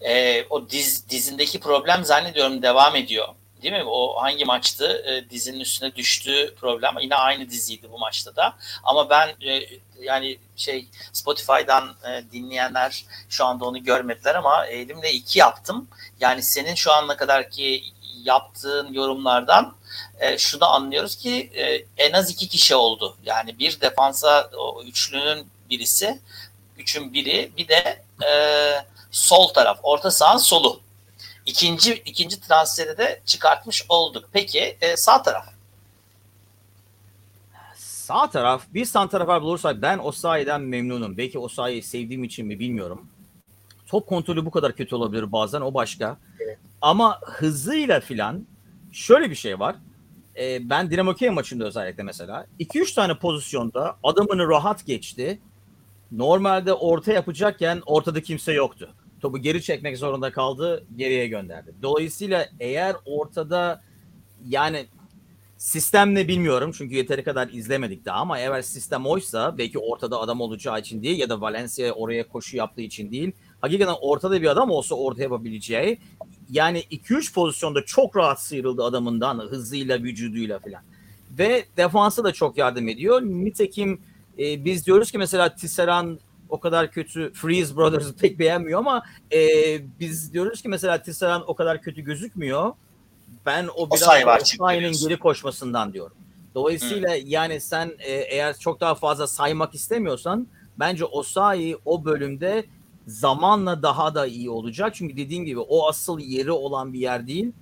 E, o diz, dizindeki problem zannediyorum devam ediyor. Değil mi? O hangi maçtı? E, dizinin üstüne düştüğü problem. Yine aynı diziydi bu maçta da. Ama ben e, yani şey Spotify'dan e, dinleyenler şu anda onu görmediler ama elimde iki yaptım. Yani senin şu ana kadar ki yaptığın yorumlardan e, şunu anlıyoruz ki e, en az iki kişi oldu. Yani bir defansa o üçlünün birisi, üçün biri bir de e, sol taraf, orta sahanın solu ikinci ikinci transferi de çıkartmış olduk. Peki e, sağ taraf? Sağ taraf bir santrafor bulursak ben o sayeden memnunum. Belki o sayıyı sevdiğim için mi bilmiyorum. Top kontrolü bu kadar kötü olabilir bazen o başka. Evet. Ama hızıyla filan şöyle bir şey var. Ee, ben Dinamo Kiev maçında özellikle mesela 2-3 tane pozisyonda adamını rahat geçti. Normalde orta yapacakken ortada kimse yoktu topu geri çekmek zorunda kaldı, geriye gönderdi. Dolayısıyla eğer ortada yani sistem ne bilmiyorum çünkü yeteri kadar izlemedik daha ama eğer sistem oysa belki ortada adam olacağı için değil ya da Valencia oraya koşu yaptığı için değil. Hakikaten ortada bir adam olsa orta yapabileceği yani 2-3 pozisyonda çok rahat sıyrıldı adamından hızıyla, vücuduyla falan. Ve defansa da çok yardım ediyor. Nitekim e, biz diyoruz ki mesela Tisserand o kadar kötü Freeze Brothers'ı pek beğenmiyor ama e, biz diyoruz ki mesela Tisserand o kadar kötü gözükmüyor. Ben o biraz Osayi'nin geri koşmasından diyorum. Dolayısıyla hmm. yani sen e, eğer çok daha fazla saymak istemiyorsan bence Osayi o bölümde zamanla daha da iyi olacak. Çünkü dediğim gibi o asıl yeri olan bir yer değil.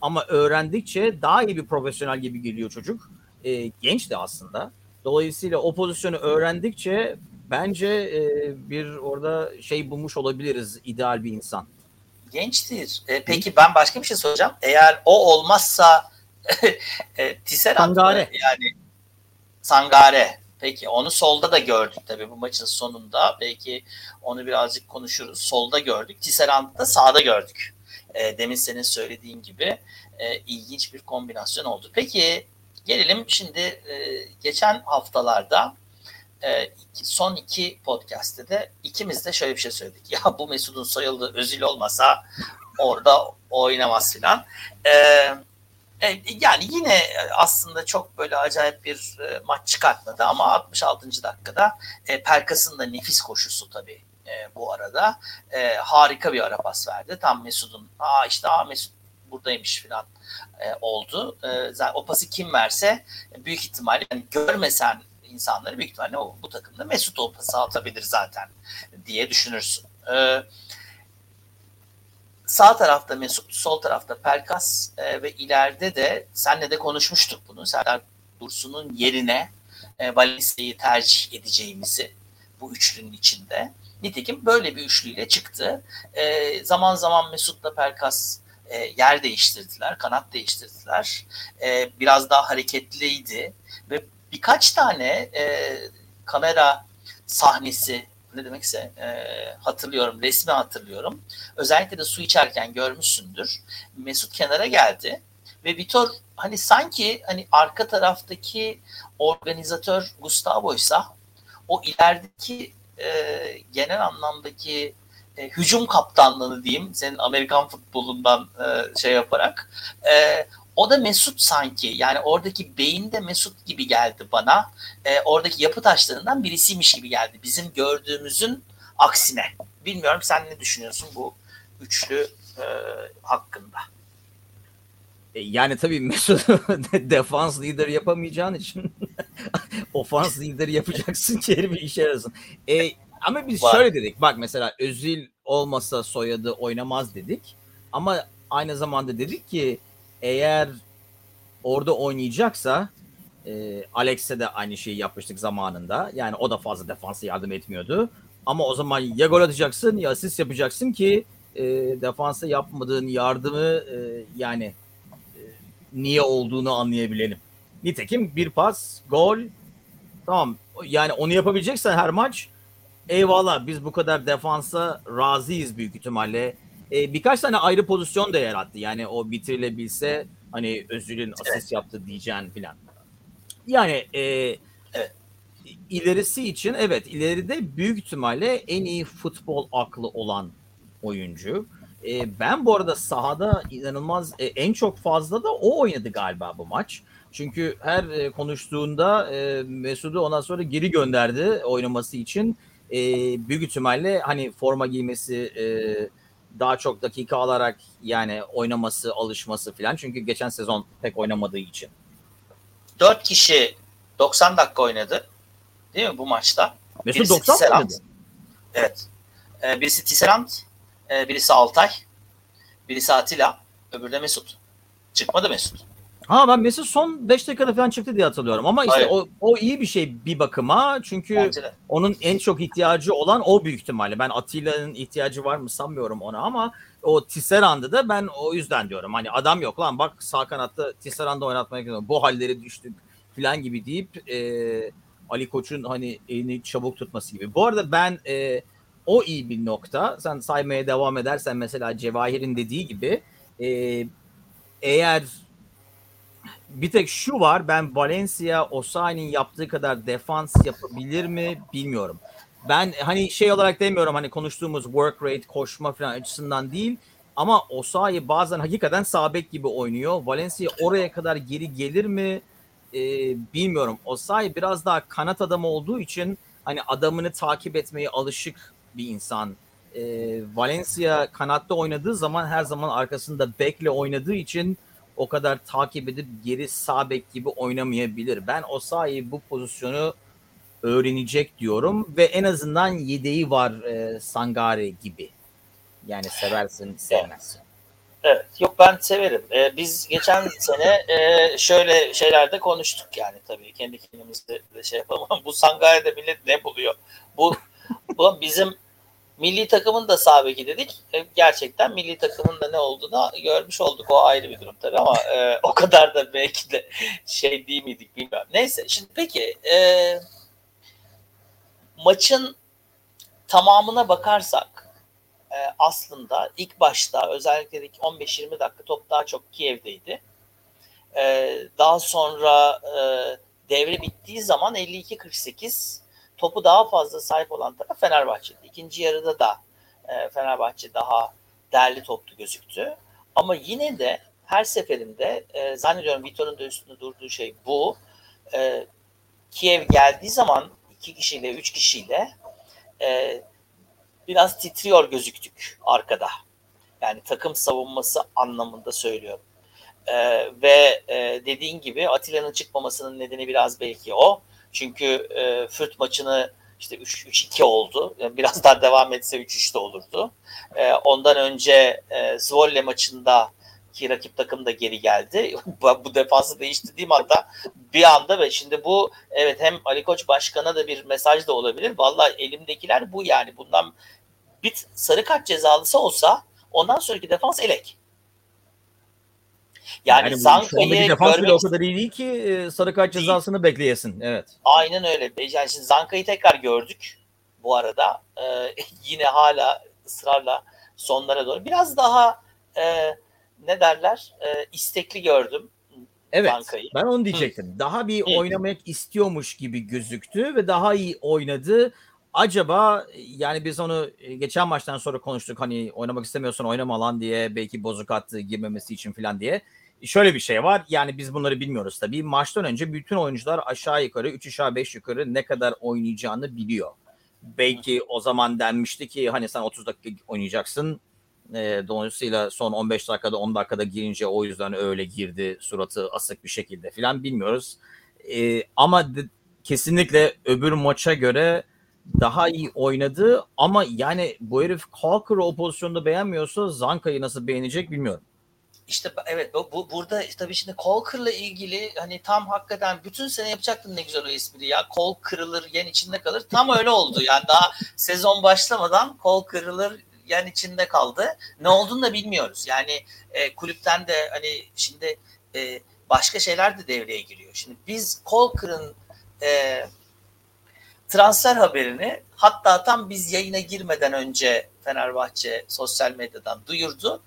Ama öğrendikçe daha iyi bir profesyonel gibi geliyor çocuk. E, genç de aslında. Dolayısıyla o pozisyonu öğrendikçe bence e, bir orada şey bulmuş olabiliriz ideal bir insan. Gençtir. E, peki ben başka bir şey soracağım. Eğer o olmazsa e, Tisserand Sangare. yani Sangare. Peki onu solda da gördük tabii bu maçın sonunda. Belki onu birazcık konuşuruz. Solda gördük. Tisserand'ı da sağda gördük. E, demin senin söylediğin gibi e, ilginç bir kombinasyon oldu. Peki gelelim şimdi e, geçen haftalarda e, son iki podcast'te de ikimiz de şöyle bir şey söyledik. Ya bu Mesut'un soyalı Özil olmasa orada oynamaz filan. E, e, yani yine aslında çok böyle acayip bir e, maç çıkartmadı ama 66. dakikada e, Pelkas'ın da nefis koşusu tabii e, bu arada. E, harika bir ara pas verdi. Tam Mesut'un aa işte aa Mesut buradaymış falan e, oldu. E, zaten o pası kim verse büyük ihtimalle yani görmesen insanları büyük ihtimalle o, bu takımda Mesut o pası atabilir zaten diye düşünürsün. E, sağ tarafta Mesut, sol tarafta Pelkas e, ve ileride de senle de konuşmuştuk bunu. Serdar Dursun'un yerine e, Valencia'yı tercih edeceğimizi bu üçlünün içinde. Nitekim böyle bir üçlüyle çıktı. E, zaman zaman Mesut'la Pelkas e, yer değiştirdiler, kanat değiştirdiler. E, biraz daha hareketliydi ve birkaç tane e, kamera sahnesi ne demekse e, hatırlıyorum, resmi hatırlıyorum. Özellikle de su içerken görmüşsündür. Mesut kenara geldi ve Vitor hani sanki hani arka taraftaki organizatör Gustavo'ysa o ilerideki e, genel anlamdaki e, hücum kaptanlığını diyeyim senin Amerikan futbolundan e, şey yaparak e, o da Mesut sanki yani oradaki beyin de Mesut gibi geldi bana e, oradaki yapı taşlarından birisiymiş gibi geldi bizim gördüğümüzün aksine bilmiyorum sen ne düşünüyorsun bu üçlü e, hakkında e, yani tabii Mesut defans lider yapamayacağın için ofans lider yapacaksın ki bir işe yarasın. E, ama biz Var. şöyle dedik. Bak mesela Özil olmasa soyadı oynamaz dedik. Ama aynı zamanda dedik ki eğer orada oynayacaksa e, Alex'e de aynı şeyi yapmıştık zamanında. Yani o da fazla defansa yardım etmiyordu. Ama o zaman ya gol atacaksın ya asist yapacaksın ki e, defansa yapmadığın yardımı e, yani e, niye olduğunu anlayabilelim. Nitekim bir pas, gol. Tamam. Yani onu yapabileceksen her maç eyvallah biz bu kadar defansa razıyız büyük ihtimalle. E, birkaç tane ayrı pozisyon da yarattı. Yani o bitirilebilse hani Özül'ün asist yaptı diyeceğin filan. Yani e, evet. ilerisi için evet ileride büyük ihtimalle en iyi futbol aklı olan oyuncu. E, ben bu arada sahada inanılmaz e, en çok fazla da o oynadı galiba bu maç. Çünkü her e, konuştuğunda e, Mesut'u ondan sonra geri gönderdi oynaması için e, büyük ihtimalle hani forma giymesi e, daha çok dakika alarak yani oynaması, alışması falan. Çünkü geçen sezon pek oynamadığı için. Dört kişi 90 dakika oynadı. Değil mi bu maçta? Mesut birisi 90 Tisserand. oynadı. Evet. Ee, birisi Tisserand, e, birisi Altay, birisi Atilla, öbürü de Mesut. Çıkmadı Mesut. Ha ben Mesut son 5 dakikada falan çıktı diye hatırlıyorum. Ama işte o, o iyi bir şey bir bakıma. Çünkü onun en çok ihtiyacı olan o büyük ihtimalle. Ben Atilla'nın ihtiyacı var mı sanmıyorum ona ama o Tisserand'ı da ben o yüzden diyorum. Hani adam yok lan bak sağ kanatta Tisserand'ı oynatmaya gidiyorum. Bu halleri düştük falan gibi deyip e, Ali Koç'un hani elini çabuk tutması gibi. Bu arada ben e, o iyi bir nokta. Sen saymaya devam edersen mesela Cevahir'in dediği gibi e, eğer bir tek şu var ben Valencia Osayi'nin yaptığı kadar defans yapabilir mi bilmiyorum. Ben hani şey olarak demiyorum hani konuştuğumuz work rate koşma falan açısından değil ama Osayi bazen hakikaten sabek gibi oynuyor. Valencia oraya kadar geri gelir mi e, bilmiyorum. Osayi biraz daha kanat adamı olduğu için hani adamını takip etmeye alışık bir insan. E, Valencia kanatta oynadığı zaman her zaman arkasında bekle oynadığı için o kadar takip edip geri sağ bek gibi oynamayabilir. Ben o sahi bu pozisyonu öğrenecek diyorum ve en azından yedeği var e, Sangare gibi. Yani seversin sevmezsin. Evet. Yok ben severim. Ee, biz geçen sene e, şöyle şeylerde konuştuk yani tabii kendi kendimizde de şey yapalım ama bu Sangare'de millet ne buluyor? Bu, bu bizim Milli takımın da sağ dedik. E, gerçekten milli takımın da ne olduğunu görmüş olduk. O ayrı bir durum tabii ama e, o kadar da belki de şey değil miydik bilmiyorum. Neyse şimdi peki e, maçın tamamına bakarsak e, aslında ilk başta özellikle ilk 15-20 dakika top daha çok Kiev'deydi. E, daha sonra e, devre bittiği zaman 52-48 topu daha fazla sahip olan taraf Fenerbahçe'di. İkinci yarıda da e, Fenerbahçe daha değerli toplu gözüktü. Ama yine de her seferinde e, zannediyorum Vitor'un da üstünde durduğu şey bu. E, Kiev geldiği zaman iki kişiyle, üç kişiyle e, biraz titriyor gözüktük arkada. Yani takım savunması anlamında söylüyorum. Ee, ve e, dediğin gibi Atilla'nın çıkmamasının nedeni biraz belki o. Çünkü e, Fürt maçını işte 3-2 oldu. Biraz daha devam etse 3-3 de olurdu. E, ondan önce e, Zwolle maçında ki rakip takım da geri geldi. bu defansı değiştirdiğim anda bir anda ve şimdi bu evet hem Ali Koç başkana da bir mesaj da olabilir. Vallahi elimdekiler bu yani. Bundan bir sarı kart cezalısı olsa ondan sonraki defans elek. Yani, yani Zanka'yı defans bile o kadar iyi değil ki e, sarı kart cezasını bekleyesin. Evet. Aynen öyle. Yani şimdi Zanka'yı tekrar gördük bu arada. Ee, yine hala ısrarla sonlara doğru. Biraz daha e, ne derler? E, istekli gördüm. Evet. Zanka'yı. Ben onu diyecektim. Hı. Daha bir Hı. oynamak istiyormuş gibi gözüktü ve daha iyi oynadı. Acaba yani biz onu e, geçen maçtan sonra konuştuk hani oynamak istemiyorsan oynama lan diye belki bozuk attı girmemesi için falan diye şöyle bir şey var. Yani biz bunları bilmiyoruz tabii. Maçtan önce bütün oyuncular aşağı yukarı 3 aşağı 5 yukarı ne kadar oynayacağını biliyor. Belki o zaman denmişti ki hani sen 30 dakika oynayacaksın. E, dolayısıyla son 15 dakikada 10 dakikada girince o yüzden öyle girdi suratı asık bir şekilde filan bilmiyoruz. E, ama de, kesinlikle öbür maça göre daha iyi oynadı ama yani bu herif Kalker'ı o pozisyonda beğenmiyorsa Zanka'yı nasıl beğenecek bilmiyorum. İşte evet bu, bu burada tabii şimdi kol kırla ilgili hani tam hakikaten bütün sene yapacaktın ne güzel o espri ya. Kol kırılır yen içinde kalır. Tam öyle oldu. Yani daha sezon başlamadan kol kırılır yen içinde kaldı. Ne olduğunu da bilmiyoruz. Yani e, kulüpten de hani şimdi e, başka şeyler de devreye giriyor. Şimdi biz kol kırın e, transfer haberini hatta tam biz yayına girmeden önce Fenerbahçe sosyal medyadan duyurdu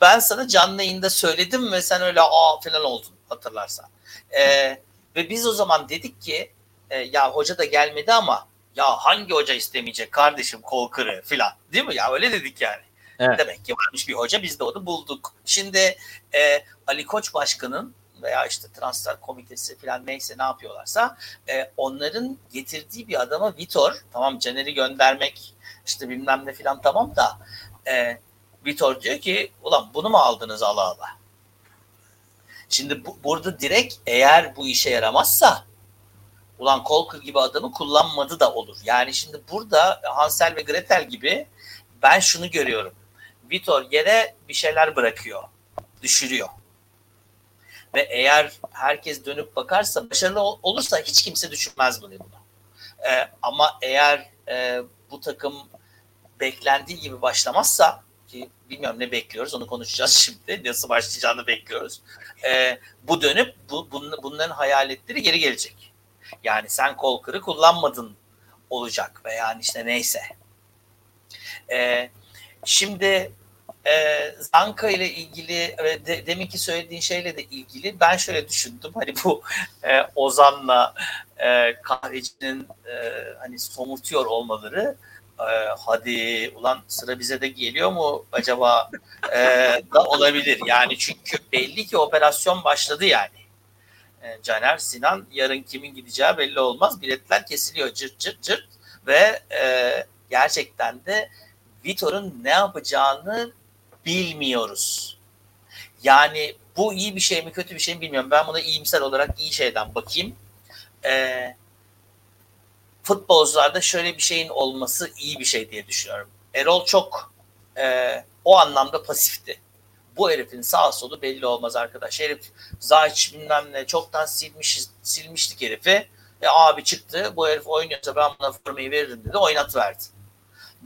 ben sana canlı yayında söyledim ve sen öyle aa falan oldun hatırlarsan. Ee, ve biz o zaman dedik ki e, ya hoca da gelmedi ama ya hangi hoca istemeyecek kardeşim kol kırı falan değil mi ya öyle dedik yani. Evet. Demek ki varmış bir hoca biz de onu bulduk. Şimdi e, Ali Koç Başkan'ın veya işte transfer komitesi falan neyse ne yapıyorlarsa e, onların getirdiği bir adama Vitor tamam Caner'i göndermek işte bilmem ne falan tamam da e, Vitor diyor ki ulan bunu mu aldınız ala ala? Şimdi bu, burada direkt eğer bu işe yaramazsa ulan Kolkır gibi adamı kullanmadı da olur. Yani şimdi burada Hansel ve Gretel gibi ben şunu görüyorum. Vitor yere bir şeyler bırakıyor. Düşürüyor. Ve eğer herkes dönüp bakarsa başarılı olursa hiç kimse düşünmez bunu. Ee, ama eğer e, bu takım beklendiği gibi başlamazsa ki bilmiyorum ne bekliyoruz onu konuşacağız şimdi. Nasıl başlayacağını bekliyoruz. Ee, bu dönüp bu, bunların hayaletleri geri gelecek. Yani sen kol kırı kullanmadın olacak ve yani işte neyse. Ee, şimdi e, Zanka ile ilgili ve de, deminki söylediğin şeyle de ilgili ben şöyle düşündüm. Hani bu e, Ozan'la e, kahvecinin e, hani somurtuyor olmaları e, hadi ulan sıra bize de geliyor mu acaba e, da olabilir. Yani çünkü belli ki operasyon başladı yani. E, Caner Sinan yarın kimin gideceği belli olmaz. Biletler kesiliyor cırt cırt cırt ve e, gerçekten de Vitor'un ne yapacağını bilmiyoruz. Yani bu iyi bir şey mi kötü bir şey mi bilmiyorum. Ben buna iyimser olarak iyi şeyden bakayım. Eee futbolcularda şöyle bir şeyin olması iyi bir şey diye düşünüyorum. Erol çok e, o anlamda pasifti. Bu herifin sağ solu belli olmaz arkadaş. Herif Zayç bilmem ne çoktan silmiş, silmiştik herifi. E abi çıktı bu herif oynuyorsa ben buna formayı veririm dedi oynat verdi.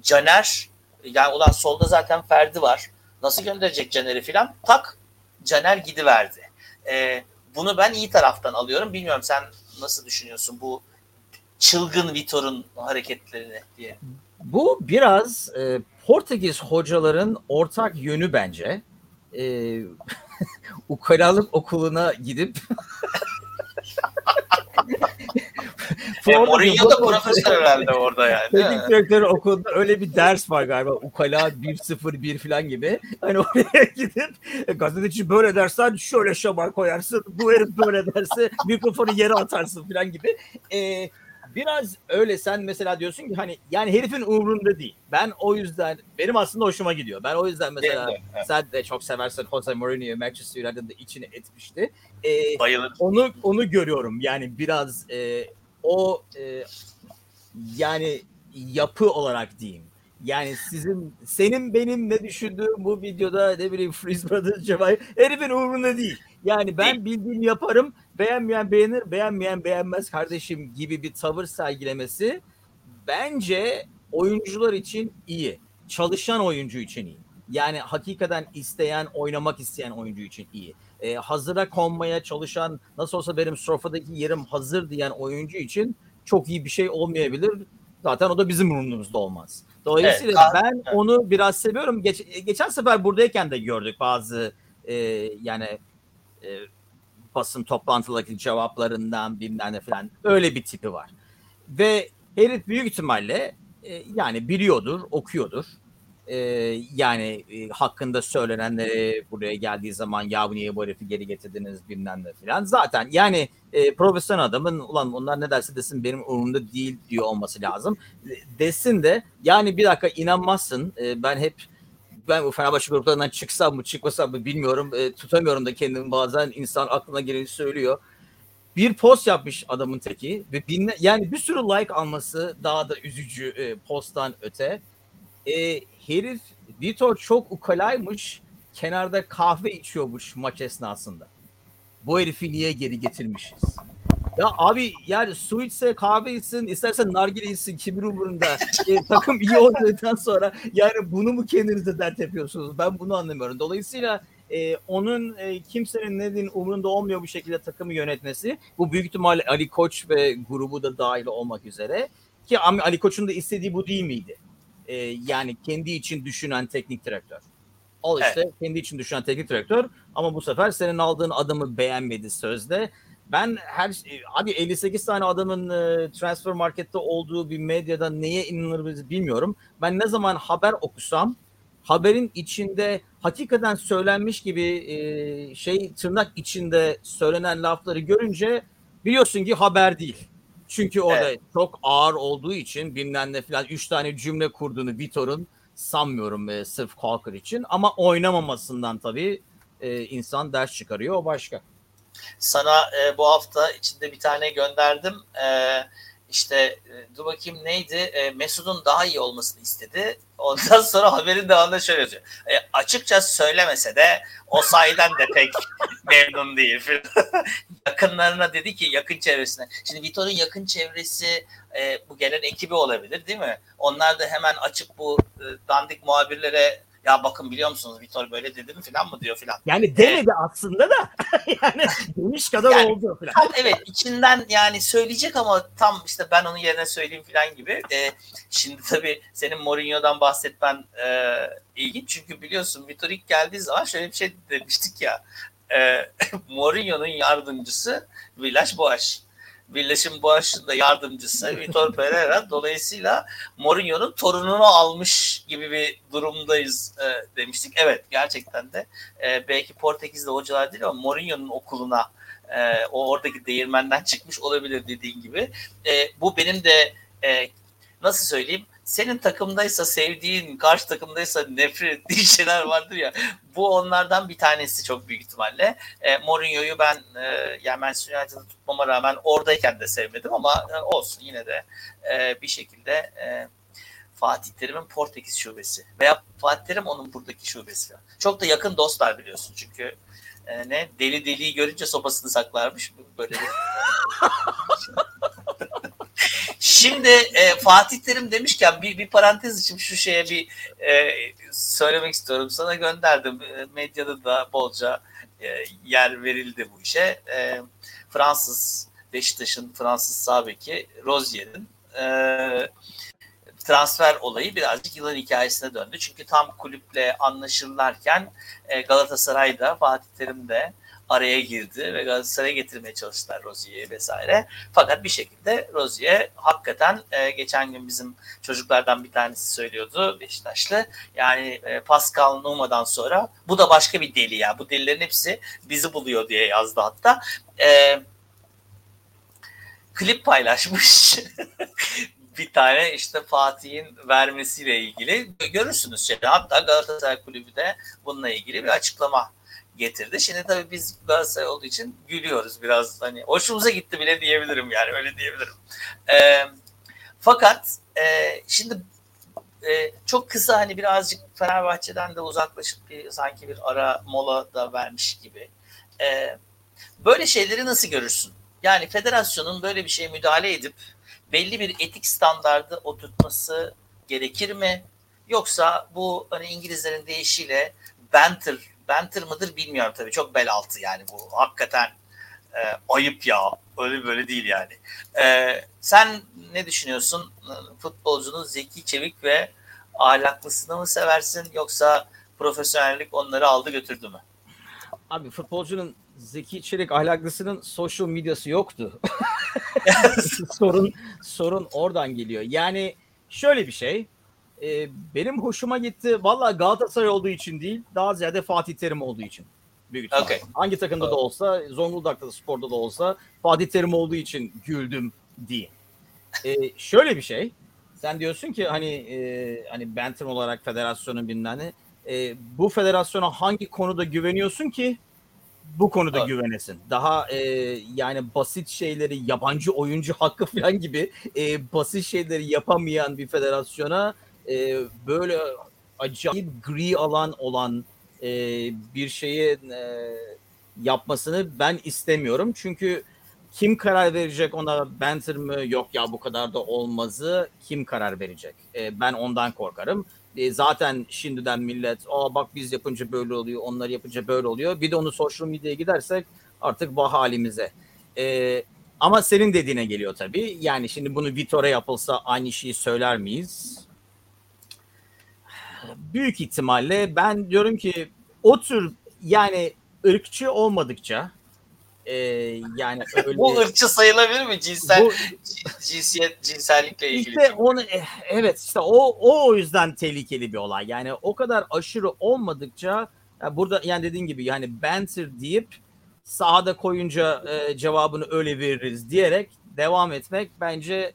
Caner yani ulan solda zaten Ferdi var. Nasıl gönderecek Caner'i filan? Tak Caner gidiverdi. E, bunu ben iyi taraftan alıyorum. Bilmiyorum sen nasıl düşünüyorsun bu çılgın Vitor'un hareketlerini diye. Bu biraz e, Portekiz hocaların ortak yönü bence. E, ukalalık okuluna gidip e, Mourinho da profesör herhalde orada yani. Teknik direktör okulunda öyle bir ders var galiba. Ukala 1-0-1 falan gibi. Hani oraya gidip e, gazeteci böyle dersen şöyle şamar koyarsın. Bu herif böyle derse mikrofonu yere atarsın falan gibi. E, biraz öyle sen mesela diyorsun ki hani yani herifin umurunda değil. Ben o yüzden benim aslında hoşuma gidiyor. Ben o yüzden mesela de, evet. sen de çok seversen Jose Mourinho'yu Manchester United'ın içine etmişti. Ee, Bayılır. onu onu görüyorum yani biraz e, o e, yani yapı olarak diyeyim. Yani sizin senin benim ne düşündüğüm bu videoda ne bileyim Freeze Brothers Cevay herifin umurunda değil. Yani ben bildiğimi yaparım. Beğenmeyen beğenir, beğenmeyen beğenmez kardeşim gibi bir tavır sergilemesi bence oyuncular için iyi. Çalışan oyuncu için iyi. Yani hakikaten isteyen, oynamak isteyen oyuncu için iyi. Ee, hazıra konmaya çalışan, nasıl olsa benim sofradaki yerim hazır diyen oyuncu için çok iyi bir şey olmayabilir. Zaten o da bizim umurumuzda olmaz. Dolayısıyla Evet, ben evet. onu biraz seviyorum. Geç- geçen sefer buradayken de gördük bazı e, yani e, basın toplantıdaki cevaplarından bilmem ne falan öyle bir tipi var. Ve herif büyük ihtimalle e, yani biliyordur, okuyordur. E, yani e, hakkında söylenenleri buraya geldiği zaman ya bu niye bu herifi geri getirdiniz bilmem ne falan. Zaten yani e, profesyonel adamın ulan onlar ne derse desin benim umurumda değil diyor olması lazım. E, Desin de yani bir dakika inanmazsın e, ben hep ben bu Fenerbahçe gruplarından çıksam mı çıkmasam mı bilmiyorum. E, tutamıyorum da kendimi bazen insan aklına geleni söylüyor. Bir post yapmış adamın teki ve binle, yani bir sürü like alması daha da üzücü e, posttan öte. E, herif Vitor çok ukalaymış kenarda kahve içiyormuş maç esnasında. Bu herifi niye geri getirmişiz? Ya abi yani su içse kahve içsin istersen nargile içsin kimin umurunda E, takım iyi oynadıktan sonra yani bunu mu kendinize dert yapıyorsunuz ben bunu anlamıyorum. Dolayısıyla e, onun e, kimsenin ne umurunda olmuyor bu şekilde takımı yönetmesi bu büyük ihtimalle Ali Koç ve grubu da dahil olmak üzere ki Ali Koç'un da istediği bu değil miydi? E, yani kendi için düşünen teknik direktör. Al işte kendi için düşünen teknik direktör ama bu sefer senin aldığın adamı beğenmedi sözde. Ben her şey- abi 58 tane adamın e, transfer markette olduğu bir medyada neye inanır bilmiyorum. Ben ne zaman haber okusam haberin içinde hakikaten söylenmiş gibi e, şey tırnak içinde söylenen lafları görünce biliyorsun ki haber değil. Çünkü orada çok ağır olduğu için bilmem ne falan 3 tane cümle kurduğunu Vitor'un sanmıyorum e, sırf Kalkır için ama oynamamasından tabii e, insan ders çıkarıyor o başka. Sana e, bu hafta içinde bir tane gönderdim. E, işte e, dur bakayım neydi? E, Mesut'un daha iyi olmasını istedi. Ondan sonra haberin devamında şöyle yazıyor. E, açıkça söylemese de o sayeden de pek memnun değil. Yakınlarına dedi ki yakın çevresine. Şimdi Vitor'un yakın çevresi e, bu gelen ekibi olabilir değil mi? Onlar da hemen açıp bu e, dandik muhabirlere ya bakın biliyor musunuz Vitor böyle dedi mi falan mı diyor falan. Yani demedi aslında da yani demiş kadar Yani- oldu falan. Tam evet içinden yani söyleyecek ama tam işte ben onun yerine söyleyeyim falan gibi. Ee, şimdi tabii senin Mourinho'dan bahsetmen e, ilginç çünkü biliyorsun Vitor ilk geldiği zaman şöyle bir şey demiştik ya. E, Mourinho'nun yardımcısı Villas Boas. Villas'ın Boas'ın da yardımcısı Vitor Pereira. Dolayısıyla Mourinho'nun torununu almış gibi bir durumdayız e, demiştik. Evet gerçekten de e, belki Portekizli hocalar değil ama Mourinho'nun okuluna e, o oradaki değirmenden çıkmış olabilir dediğin gibi. E, bu benim de e, nasıl söyleyeyim senin takımdaysa sevdiğin, karşı takımdaysa nefret ettiğin şeyler vardır ya. Bu onlardan bir tanesi çok büyük ihtimalle. E, Mourinho'yu ben e, yani Manchester United'ı tutmama rağmen oradayken de sevmedim ama e, olsun yine de e, bir şekilde e, Fatih Terim'in Portekiz şubesi veya Fatih Terim onun buradaki şubesi. Çok da yakın dostlar biliyorsun çünkü e, ne deli deliyi görünce sopasını saklarmış böyle bir Şimdi e, Fatih Terim demişken bir, bir parantez için şu şeye bir e, söylemek istiyorum. Sana gönderdim. E, medyada da bolca e, yer verildi bu işe. E, Fransız Beşiktaş'ın Fransız sağ beki Rozier'in e, transfer olayı birazcık yılın hikayesine döndü. Çünkü tam kulüple anlaşırlarken e, Galatasaray'da Fatih Terim de araya girdi ve Galatasaray'a getirmeye çalıştılar Rozier'i vesaire. Fakat bir şekilde Rozier hakikaten e, geçen gün bizim çocuklardan bir tanesi söylüyordu Beşiktaşlı. Yani e, Pascal Numa'dan sonra bu da başka bir deli ya. Bu delilerin hepsi bizi buluyor diye yazdı hatta. E, klip paylaşmış. bir tane işte Fatih'in vermesiyle ilgili görürsünüz şey. Hatta Galatasaray Kulübü de bununla ilgili bir açıklama getirdi. Şimdi tabii biz Galatasaray olduğu için gülüyoruz biraz hani hoşumuza gitti bile diyebilirim yani öyle diyebilirim. E, fakat e, şimdi e, çok kısa hani birazcık Fenerbahçe'den de uzaklaşıp bir sanki bir ara mola da vermiş gibi. E, böyle şeyleri nasıl görürsün? Yani federasyonun böyle bir şeye müdahale edip belli bir etik standardı oturtması gerekir mi? Yoksa bu hani İngilizlerin deyişiyle banter, banter mıdır bilmiyorum tabii. Çok bel altı yani bu. Hakikaten e, ayıp ya. Öyle böyle değil yani. E, sen ne düşünüyorsun? Futbolcunun zeki, çevik ve ahlaklısını mı seversin yoksa profesyonellik onları aldı götürdü mü? Abi futbolcunun Zeki Çelik ahlaklısının social medyası yoktu. sorun sorun oradan geliyor. Yani şöyle bir şey. E, benim hoşuma gitti. Valla Galatasaray olduğu için değil. Daha ziyade Fatih Terim olduğu için. Büyük okay. Hangi takımda da olsa, Zonguldak'ta da sporda da olsa Fatih Terim olduğu için güldüm diye. E, şöyle bir şey. Sen diyorsun ki hani e, hani Benton olarak federasyonun bilmem ne. E, bu federasyona hangi konuda güveniyorsun ki bu konuda evet. güvenesin. Daha e, yani basit şeyleri yabancı oyuncu hakkı falan gibi e, basit şeyleri yapamayan bir federasyona e, böyle acayip gri alan olan e, bir şeyi e, yapmasını ben istemiyorum. Çünkü kim karar verecek ona Banter mı yok ya bu kadar da olmazı kim karar verecek? E, ben ondan korkarım. E, zaten şimdiden millet aa bak biz yapınca böyle oluyor onlar yapınca böyle oluyor. Bir de onu social medyaya gidersek artık vah halimize. E, ama senin dediğine geliyor tabii. Yani şimdi bunu Vitor'a yapılsa aynı şeyi söyler miyiz? Büyük ihtimalle ben diyorum ki o tür yani ırkçı olmadıkça e, yani öyle... Bu ırkçı sayılabilir mi cinsel bu, cinsiyet cinsellikle ilgili? İşte onu eh, evet işte o o o yüzden tehlikeli bir olay. Yani o kadar aşırı olmadıkça yani burada yani dediğin gibi yani banter deyip sahada koyunca e, cevabını öyle veririz diyerek devam etmek bence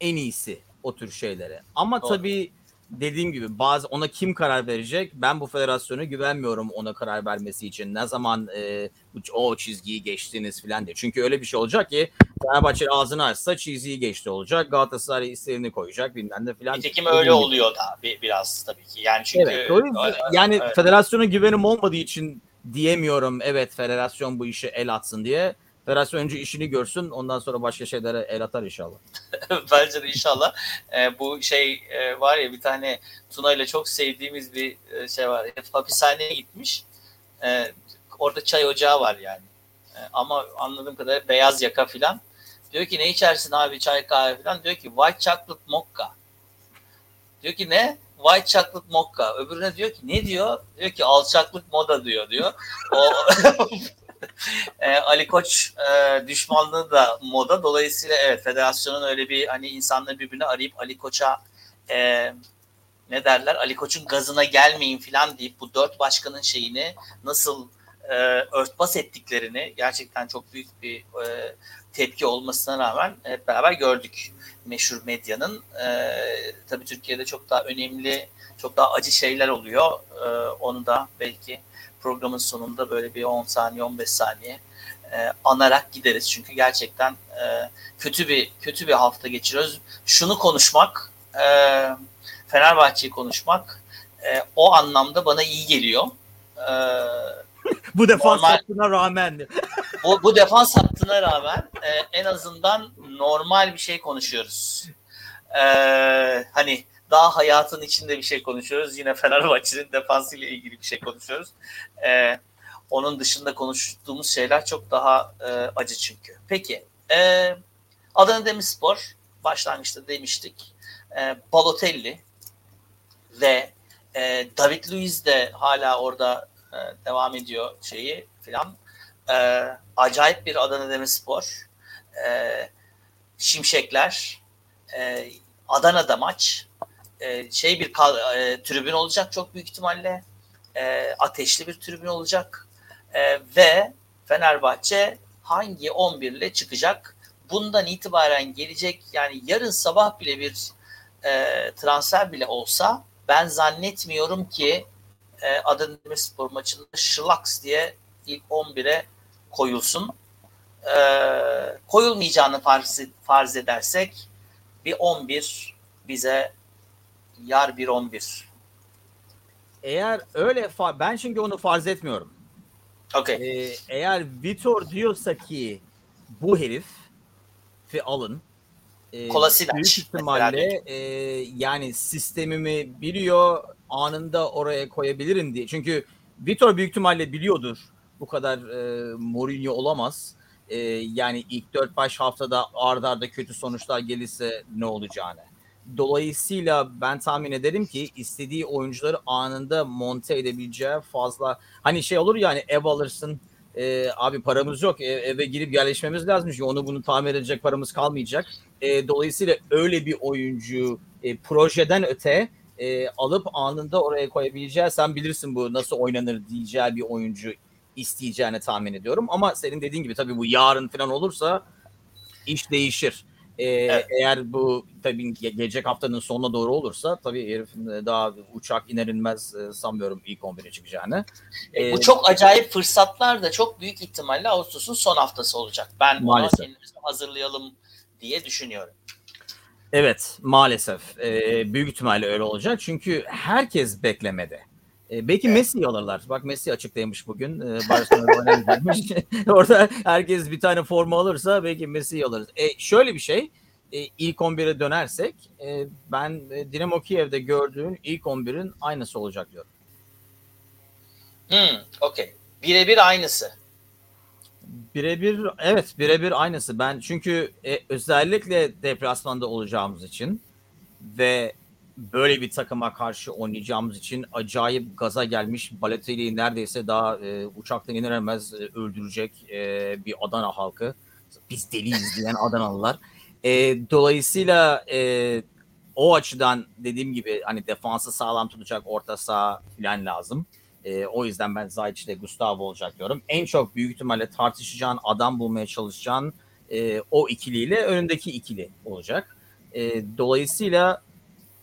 en iyisi o tür şeylere. Ama Doğru. tabii dediğim gibi bazı ona kim karar verecek? Ben bu federasyona güvenmiyorum ona karar vermesi için. Ne zaman e, o çizgiyi geçtiniz falan diye. Çünkü öyle bir şey olacak ki Fenerbahçe ağzını açsa çizgiyi geçti olacak. Galatasaray isteğini koyacak bilmem ne falan. Nitekim öyle oluyor da bir, biraz tabii ki. Yani çünkü evet, öyle, yani evet. federasyona güvenim olmadığı için diyemiyorum evet federasyon bu işe el atsın diye. Federasyon önce işini görsün ondan sonra başka şeylere el atar inşallah. Bence de inşallah. E, bu şey e, var ya bir tane Tuna ile çok sevdiğimiz bir e, şey var. Hapishaneye gitmiş. E, orada çay ocağı var yani. E, ama anladığım kadarıyla beyaz yaka filan. Diyor ki ne içersin abi çay kahve filan. Diyor ki white chocolate mocha. Diyor ki ne? White chocolate mocha. Öbürüne diyor ki ne diyor? Diyor ki alçaklık moda diyor diyor. O e, Ali Koç e, düşmanlığı da moda. Dolayısıyla evet federasyonun öyle bir hani insanları birbirine arayıp Ali Koç'a e, ne derler Ali Koç'un gazına gelmeyin falan deyip bu dört başkanın şeyini nasıl e, örtbas ettiklerini gerçekten çok büyük bir e, tepki olmasına rağmen hep beraber gördük meşhur medyanın. E, tabii Türkiye'de çok daha önemli, çok daha acı şeyler oluyor. E, onu da belki programın sonunda böyle bir 10 saniye 15 saniye e, anarak gideriz. Çünkü gerçekten e, kötü bir kötü bir hafta geçiriyoruz. Şunu konuşmak, e, Fenerbahçe'yi konuşmak e, o anlamda bana iyi geliyor. E, bu defans normal, hattına rağmen. bu, bu defans hattına rağmen e, en azından normal bir şey konuşuyoruz. E, hani daha hayatın içinde bir şey konuşuyoruz. Yine Fenerbahçe'nin defansıyla ilgili bir şey konuşuyoruz. Ee, onun dışında konuştuğumuz şeyler çok daha e, acı çünkü. Peki e, Adana Demirspor başlangıçta demiştik. E, Balotelli ve e, David Luiz de hala orada e, devam ediyor şeyi filan. E, acayip bir Adana Demirspor. E, Şimşekler. E, Adana'da maç e, şey bir e, tribün olacak çok büyük ihtimalle. E, ateşli bir tribün olacak. E, ve Fenerbahçe hangi 11 ile çıkacak? bundan itibaren gelecek yani yarın sabah bile bir transfer bile olsa ben zannetmiyorum ki Adana Demirspor maçında şılaks diye ilk 11'e koyulsun. Koyulmayacağını farz edersek bir 11 bize yar bir 11. Eğer öyle ben çünkü onu farz etmiyorum. Okay. Ee, eğer Vitor diyorsa ki bu herif fi alın e, Kolasinac, büyük ihtimalle e, yani sistemimi biliyor anında oraya koyabilirim diye. Çünkü Vitor büyük ihtimalle biliyordur bu kadar e, Mourinho olamaz. E, yani ilk 4-5 haftada ardarda arda kötü sonuçlar gelirse ne olacağını. Dolayısıyla ben tahmin ederim ki istediği oyuncuları anında monte edebileceği fazla hani şey olur yani ev alırsın e, abi paramız yok e, eve girip yerleşmemiz lazım çünkü onu bunu tamir edecek paramız kalmayacak. E, dolayısıyla öyle bir oyuncu e, projeden öte e, alıp anında oraya koyabileceği sen bilirsin bu nasıl oynanır diyeceği bir oyuncu isteyeceğini tahmin ediyorum. Ama senin dediğin gibi tabii bu yarın falan olursa iş değişir. Ee, evet. Eğer bu tabii gelecek haftanın sonuna doğru olursa tabii herifin daha uçak iner inmez e, sanmıyorum ilk 11'e çıkacağını. Ee, bu çok acayip fırsatlar da çok büyük ihtimalle Ağustos'un son haftası olacak. Ben maalesef. onu kendimizi hazırlayalım diye düşünüyorum. Evet maalesef ee, büyük ihtimalle öyle olacak çünkü herkes beklemede. E, belki evet. Messi'yi alırlar. Bak Messi açıklamış bugün. E, Barcelona'da oynayacakmış. Orada herkes bir tane forma alırsa belki Messi'yi alırız. E, şöyle bir şey. E, ilk 11'e dönersek e, ben e, Dinamo Kiev'de gördüğün ilk 11'in aynısı olacak diyorum. Hmm, okey. Birebir aynısı. Birebir evet birebir aynısı. Ben çünkü e, özellikle deplasmanda olacağımız için ve böyle bir takıma karşı oynayacağımız için acayip gaza gelmiş Balotelli'yi neredeyse daha e, uçaktan inemez e, öldürecek e, bir Adana halkı. Biz deliyiz diyen Adanalılar. E, dolayısıyla e, o açıdan dediğim gibi hani defansı sağlam tutacak orta saha falan lazım. E, o yüzden ben Zayt ile Gustavo olacak diyorum. En çok büyük ihtimalle tartışacağın adam bulmaya çalışacağın e, o ikiliyle önündeki ikili olacak. E, dolayısıyla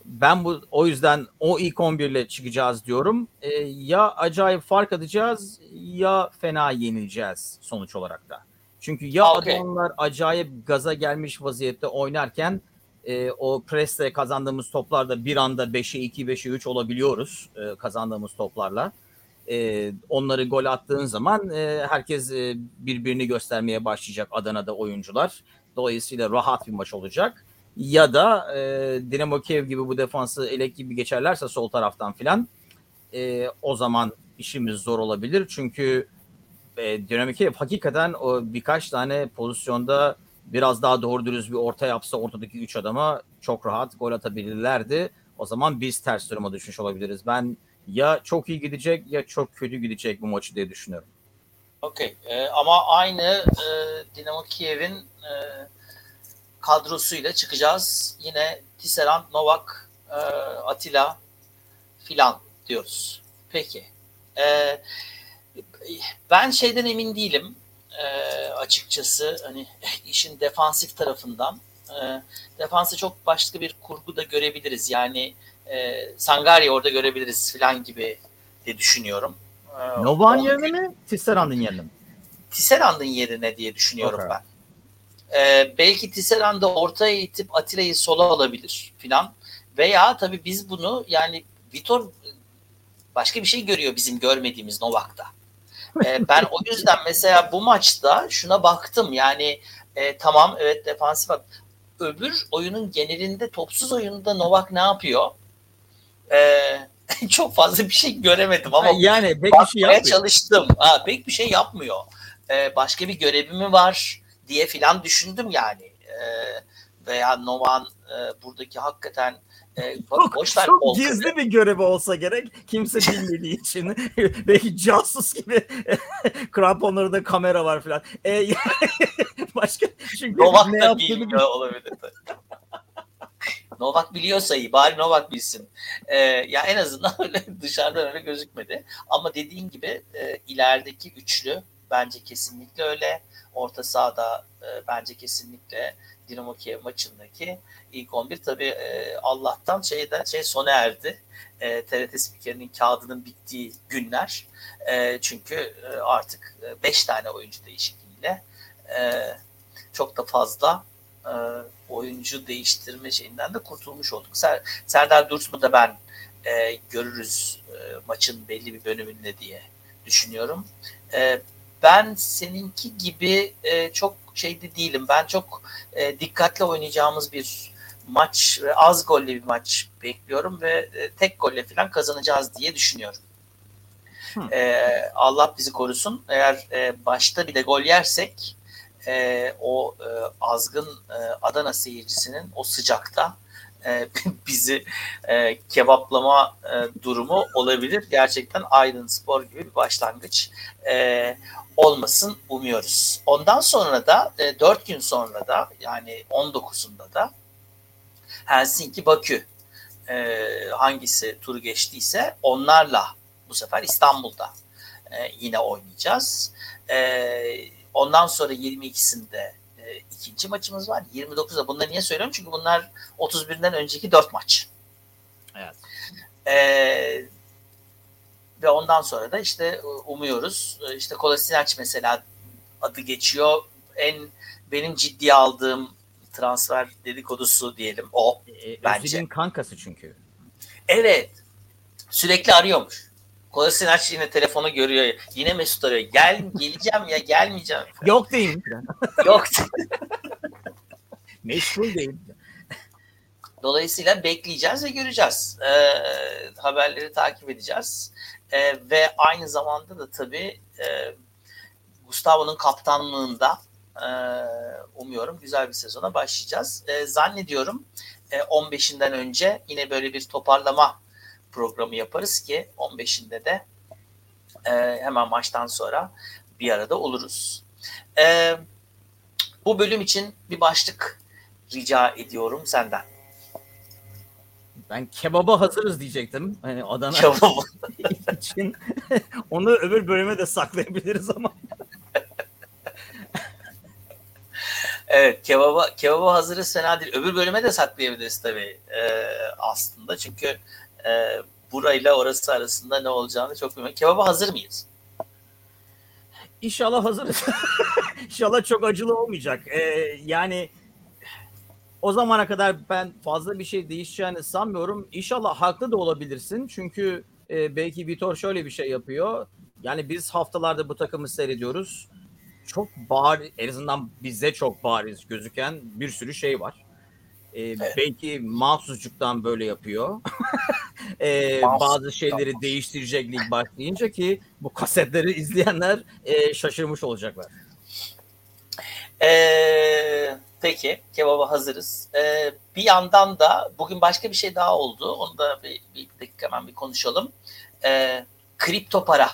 ben bu o yüzden o ilk 11 ile çıkacağız diyorum. E, ya acayip fark atacağız ya fena yenileceğiz sonuç olarak da. Çünkü ya okay. adamlar acayip gaza gelmiş vaziyette oynarken e, o presle kazandığımız toplarda bir anda 5'e 2, 5'e 3 olabiliyoruz e, kazandığımız toplarla. E, onları gol attığın zaman e, herkes e, birbirini göstermeye başlayacak Adana'da oyuncular. Dolayısıyla rahat bir maç olacak ya da e, Dinamo Kiev gibi bu defansı elek gibi geçerlerse sol taraftan filan e, o zaman işimiz zor olabilir. Çünkü e, Dinamo Kiev hakikaten o birkaç tane pozisyonda biraz daha doğru dürüst bir orta yapsa ortadaki üç adama çok rahat gol atabilirlerdi. O zaman biz ters duruma düşmüş olabiliriz. Ben ya çok iyi gidecek ya çok kötü gidecek bu maçı diye düşünüyorum. Okey. Ee, ama aynı e, Dinamo Kiev'in e, kadrosuyla çıkacağız. Yine Tisserand, Novak, e, Atilla filan diyoruz. Peki. E, ben şeyden emin değilim e, açıkçası hani işin defansif tarafından. E, defansı çok başka bir kurgu da görebiliriz. Yani e, Sangari orada görebiliriz filan gibi de düşünüyorum. E, Novak'ın yerine mi? Tisserand'ın yerine mi? Tisserand'ın yerine diye düşünüyorum okay. ben. E, belki Tisserand da ortaya itip Atilla'yı sola alabilir filan. Veya tabii biz bunu yani Vitor başka bir şey görüyor bizim görmediğimiz Novak'ta. E, ben o yüzden mesela bu maçta şuna baktım yani e, tamam evet defansif öbür oyunun genelinde topsuz oyunda Novak ne yapıyor? E, çok fazla bir şey göremedim ama yani pek bir şey yapmıyor. çalıştım. Ha, pek bir şey yapmıyor. E, başka bir görevi mi var? Diye filan düşündüm yani. E, veya Novan e, buradaki hakikaten e, çok, boş ver çok gizli bir görevi olsa gerek. Kimse bilmediği için. Belki casus gibi kramponlarında kamera var filan. E, başka çünkü Novak ne da bilmiyor olabilir. Novak biliyorsa iyi. Bari Novak bilsin. Ee, ya en azından öyle dışarıdan öyle gözükmedi. Ama dediğin gibi e, ilerideki üçlü bence kesinlikle öyle. Orta sahada e, bence kesinlikle Dinamo Kiev maçındaki ilk 11 tabii e, Allah'tan şeyden şey sona erdi. E, TRT spikerinin kağıdının bittiği günler. E, çünkü e, artık 5 tane oyuncu değişikliğiyle e, çok da fazla e, oyuncu değiştirme şeyinden de kurtulmuş olduk. Ser, Serdar Dursun'u da ben e, görürüz e, maçın belli bir bölümünde diye düşünüyorum. E, ben seninki gibi e, çok şeyde değilim. Ben çok e, dikkatli oynayacağımız bir maç ve az golle bir maç bekliyorum ve e, tek golle falan kazanacağız diye düşünüyorum. E, Allah bizi korusun. Eğer e, başta bir de gol yersek e, o e, azgın e, Adana seyircisinin o sıcakta e, bizi e, kebaplama e, durumu olabilir. Gerçekten Aydın Spor gibi bir başlangıç e, olmasın umuyoruz. Ondan sonra da e, 4 gün sonra da yani 19'unda da Helsinki Bakü e, hangisi turu geçtiyse onlarla bu sefer İstanbul'da e, yine oynayacağız. E, ondan sonra 22'sinde e, ikinci maçımız var. 29'da bunları niye söylüyorum? Çünkü bunlar 31'den önceki 4 maç. Evet. E, ve ondan sonra da işte umuyoruz. E, işte Kolasinac mesela adı geçiyor. En benim ciddiye aldığım transfer dedikodusu diyelim o e, bence. Özil'in kankası çünkü. Evet. Sürekli arıyormuş. Kolasinac yine telefonu görüyor. Yine Mesut arıyor. Gel geleceğim ya gelmeyeceğim. Yok değil. Yok. Meşgul değil. Dolayısıyla bekleyeceğiz ve göreceğiz. Ee, haberleri takip edeceğiz. Ee, ve aynı zamanda da tabii e, Gustavo'nun kaptanlığında e, umuyorum güzel bir sezona başlayacağız. E, zannediyorum e, 15'inden önce yine böyle bir toparlama programı yaparız ki 15'inde de e, hemen maçtan sonra bir arada oluruz. E, bu bölüm için bir başlık rica ediyorum senden. Ben kebaba hazırız diyecektim. Hani Adana Kebabı. için onu öbür bölüme de saklayabiliriz ama. Evet kebaba, kebaba hazırız fena değil. Öbür bölüme de saklayabiliriz tabii e, aslında. Çünkü e, burayla orası arasında ne olacağını çok bilmiyorum. Kebaba hazır mıyız? İnşallah hazırız. İnşallah çok acılı olmayacak. Ee, yani o zamana kadar ben fazla bir şey değişeceğini sanmıyorum. İnşallah haklı da olabilirsin. Çünkü e, belki Vitor şöyle bir şey yapıyor. Yani biz haftalarda bu takımı seyrediyoruz. Çok bariz, en azından bize çok bariz gözüken bir sürü şey var. Evet. Belki mahsusçuktan böyle yapıyor. Mahsus- bazı şeyleri Tamam. değiştirecek lig başlayınca ki bu kasetleri izleyenler e, şaşırmış olacaklar. Ee, peki kebaba hazırız. Ee, bir yandan da bugün başka bir şey daha oldu. Onu da bir, bir dakika hemen bir konuşalım. Ee, kripto para.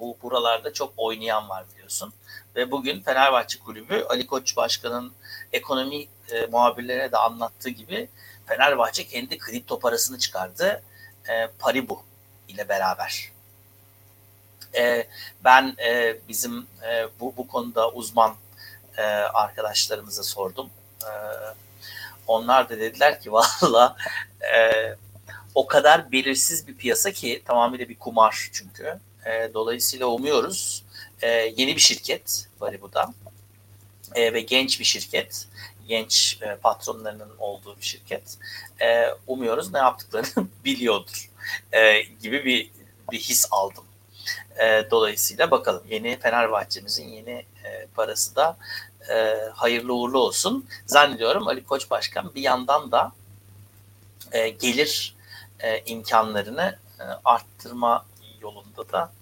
Bu buralarda çok oynayan var biliyorsun. Ve bugün Fenerbahçe Kulübü Ali Koç Başkan'ın ekonomi e, muhabirlerine de anlattığı gibi Fenerbahçe kendi kripto parasını çıkardı. E, Paribu ile beraber. E, ben e, bizim e, bu bu konuda uzman e, arkadaşlarımıza sordum. E, onlar da dediler ki valla e, o kadar belirsiz bir piyasa ki tamamıyla bir kumar çünkü. E, dolayısıyla umuyoruz e, yeni bir şirket Paribu'da e, ve genç bir şirket genç e, patronlarının olduğu bir şirket. E, umuyoruz ne yaptıklarını biliyordur e, gibi bir bir his aldım. E, dolayısıyla bakalım yeni Fenerbahçe'mizin yeni e, parası da e, hayırlı uğurlu olsun. Zannediyorum Ali Koç Başkan bir yandan da e, gelir e, imkanlarını e, arttırma yolunda da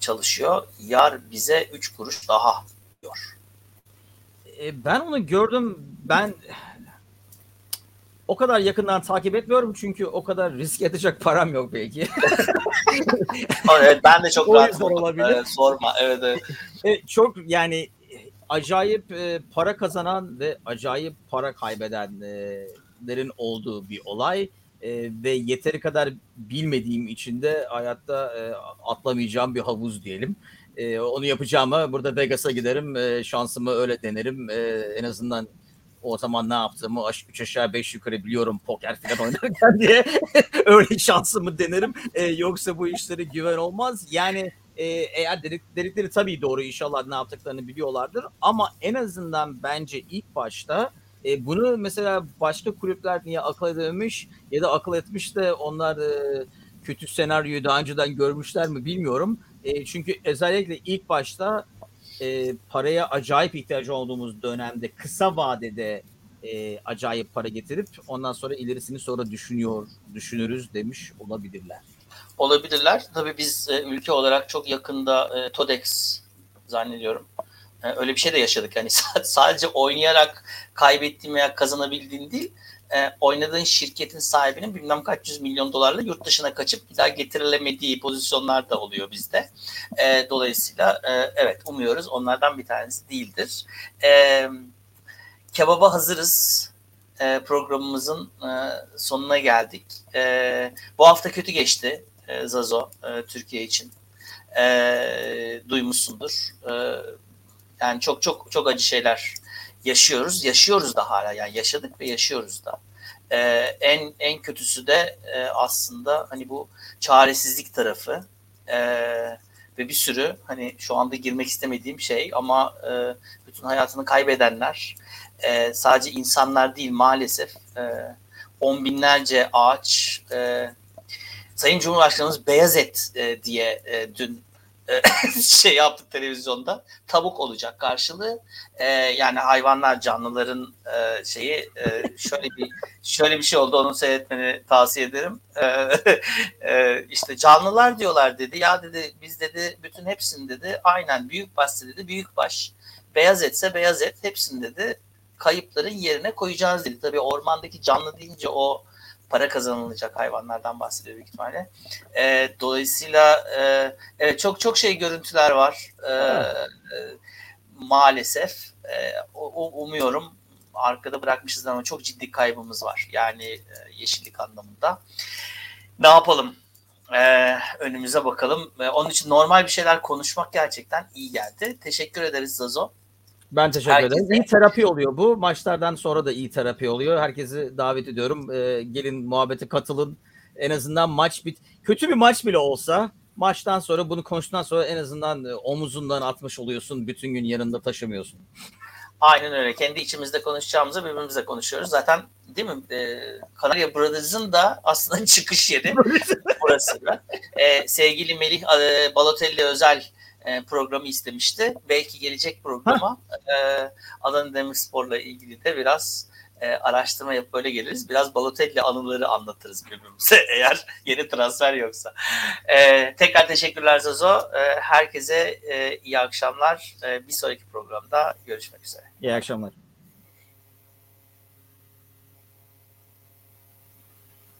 çalışıyor. Yar bize 3 kuruş daha diyor. E, ben onu gördüm. Ben o kadar yakından takip etmiyorum çünkü o kadar risk edecek param yok belki. Evet, ben de çok rahat olabilir. Evet, sorma. Evet, evet. E, çok yani acayip e, para kazanan ve acayip para kaybedenlerin olduğu bir olay E, ve yeteri kadar bilmediğim için de hayatta e, atlamayacağım bir havuz diyelim. E, onu yapacağımı burada Vegas'a giderim. E, şansımı öyle denerim. E, en azından o zaman ne yaptığımı üç aşağı beş yukarı biliyorum poker falan oynarken diye öyle şansımı denerim. E, yoksa bu işlere güven olmaz. Yani e, eğer dedik, dedikleri tabii doğru inşallah ne yaptıklarını biliyorlardır. Ama en azından bence ilk başta e, bunu mesela başka kulüpler niye akıl edememiş ya da akıl etmiş de onlar e, kötü senaryoyu daha önceden görmüşler mi bilmiyorum. E, çünkü özellikle ilk başta e, paraya acayip ihtiyacı olduğumuz dönemde kısa vadede e, acayip para getirip ondan sonra ilerisini sonra düşünüyor, düşünürüz demiş olabilirler. Olabilirler. Tabii biz e, ülke olarak çok yakında e, TODEX zannediyorum. E, öyle bir şey de yaşadık. Yani sadece oynayarak kaybettiğin veya kazanabildiğin değil, e, oynadığın şirketin sahibinin bilmem kaç yüz milyon dolarla yurt dışına kaçıp bir daha getirilemediği pozisyonlar da oluyor bizde. E, dolayısıyla e, evet umuyoruz onlardan bir tanesi değildir. E, kebaba hazırız e, programımızın e, sonuna geldik. E, bu hafta kötü geçti e, Zazo e, Türkiye için. E, duymuşsundur. E, yani çok çok çok acı şeyler yaşıyoruz. Yaşıyoruz da hala yani yaşadık ve yaşıyoruz da. Ee, en en kötüsü de e, aslında hani bu çaresizlik tarafı e, ve bir sürü hani şu anda girmek istemediğim şey ama e, bütün hayatını kaybedenler e, sadece insanlar değil maalesef e, on binlerce ağaç e, Sayın Cumhurbaşkanımız beyaz et e, diye e, dün şey yaptık televizyonda. Tavuk olacak karşılığı. E, yani hayvanlar canlıların e, şeyi e, şöyle bir şöyle bir şey oldu. Onu seyretmeni tavsiye ederim. E, e, işte canlılar diyorlar dedi. Ya dedi biz dedi bütün hepsini dedi aynen büyük baş dedi büyük baş. Beyaz etse beyaz et hepsini dedi kayıpların yerine koyacağız dedi. Tabii ormandaki canlı deyince o para kazanılacak hayvanlardan bahsediyor büyük ihtimalle. E, dolayısıyla e, evet çok çok şey görüntüler var. E, e, maalesef e, umuyorum arkada bırakmışız ama çok ciddi kaybımız var. Yani e, yeşillik anlamında. Ne yapalım? Ee, önümüze bakalım. Ee, onun için normal bir şeyler konuşmak gerçekten iyi geldi. Teşekkür ederiz Zazo. Ben teşekkür Herkese... ederim. İyi terapi oluyor bu. Maçlardan sonra da iyi terapi oluyor. Herkesi davet ediyorum. Ee, gelin muhabbete katılın. En azından maç bit. Kötü bir maç bile olsa maçtan sonra bunu konuştuktan sonra en azından e, omuzundan atmış oluyorsun. Bütün gün yanında taşımıyorsun. Aynen öyle. Kendi içimizde konuşacağımızı birbirimizle konuşuyoruz. Zaten değil mi? Ee, Kanarya Brothers'ın da aslında çıkış yeri burası. Ee, sevgili Melih e, Balotelli özel e, programı istemişti. Belki gelecek programa e, Adana Demirspor'la ilgili de biraz e, araştırma yapıp böyle geliriz. Biraz Balotelli anıları anlatırız birbirimize eğer yeni transfer yoksa. E, tekrar teşekkürler Zazo. E, herkese e, iyi akşamlar. E, bir sonraki programda görüşmek üzere. İyi akşamlar.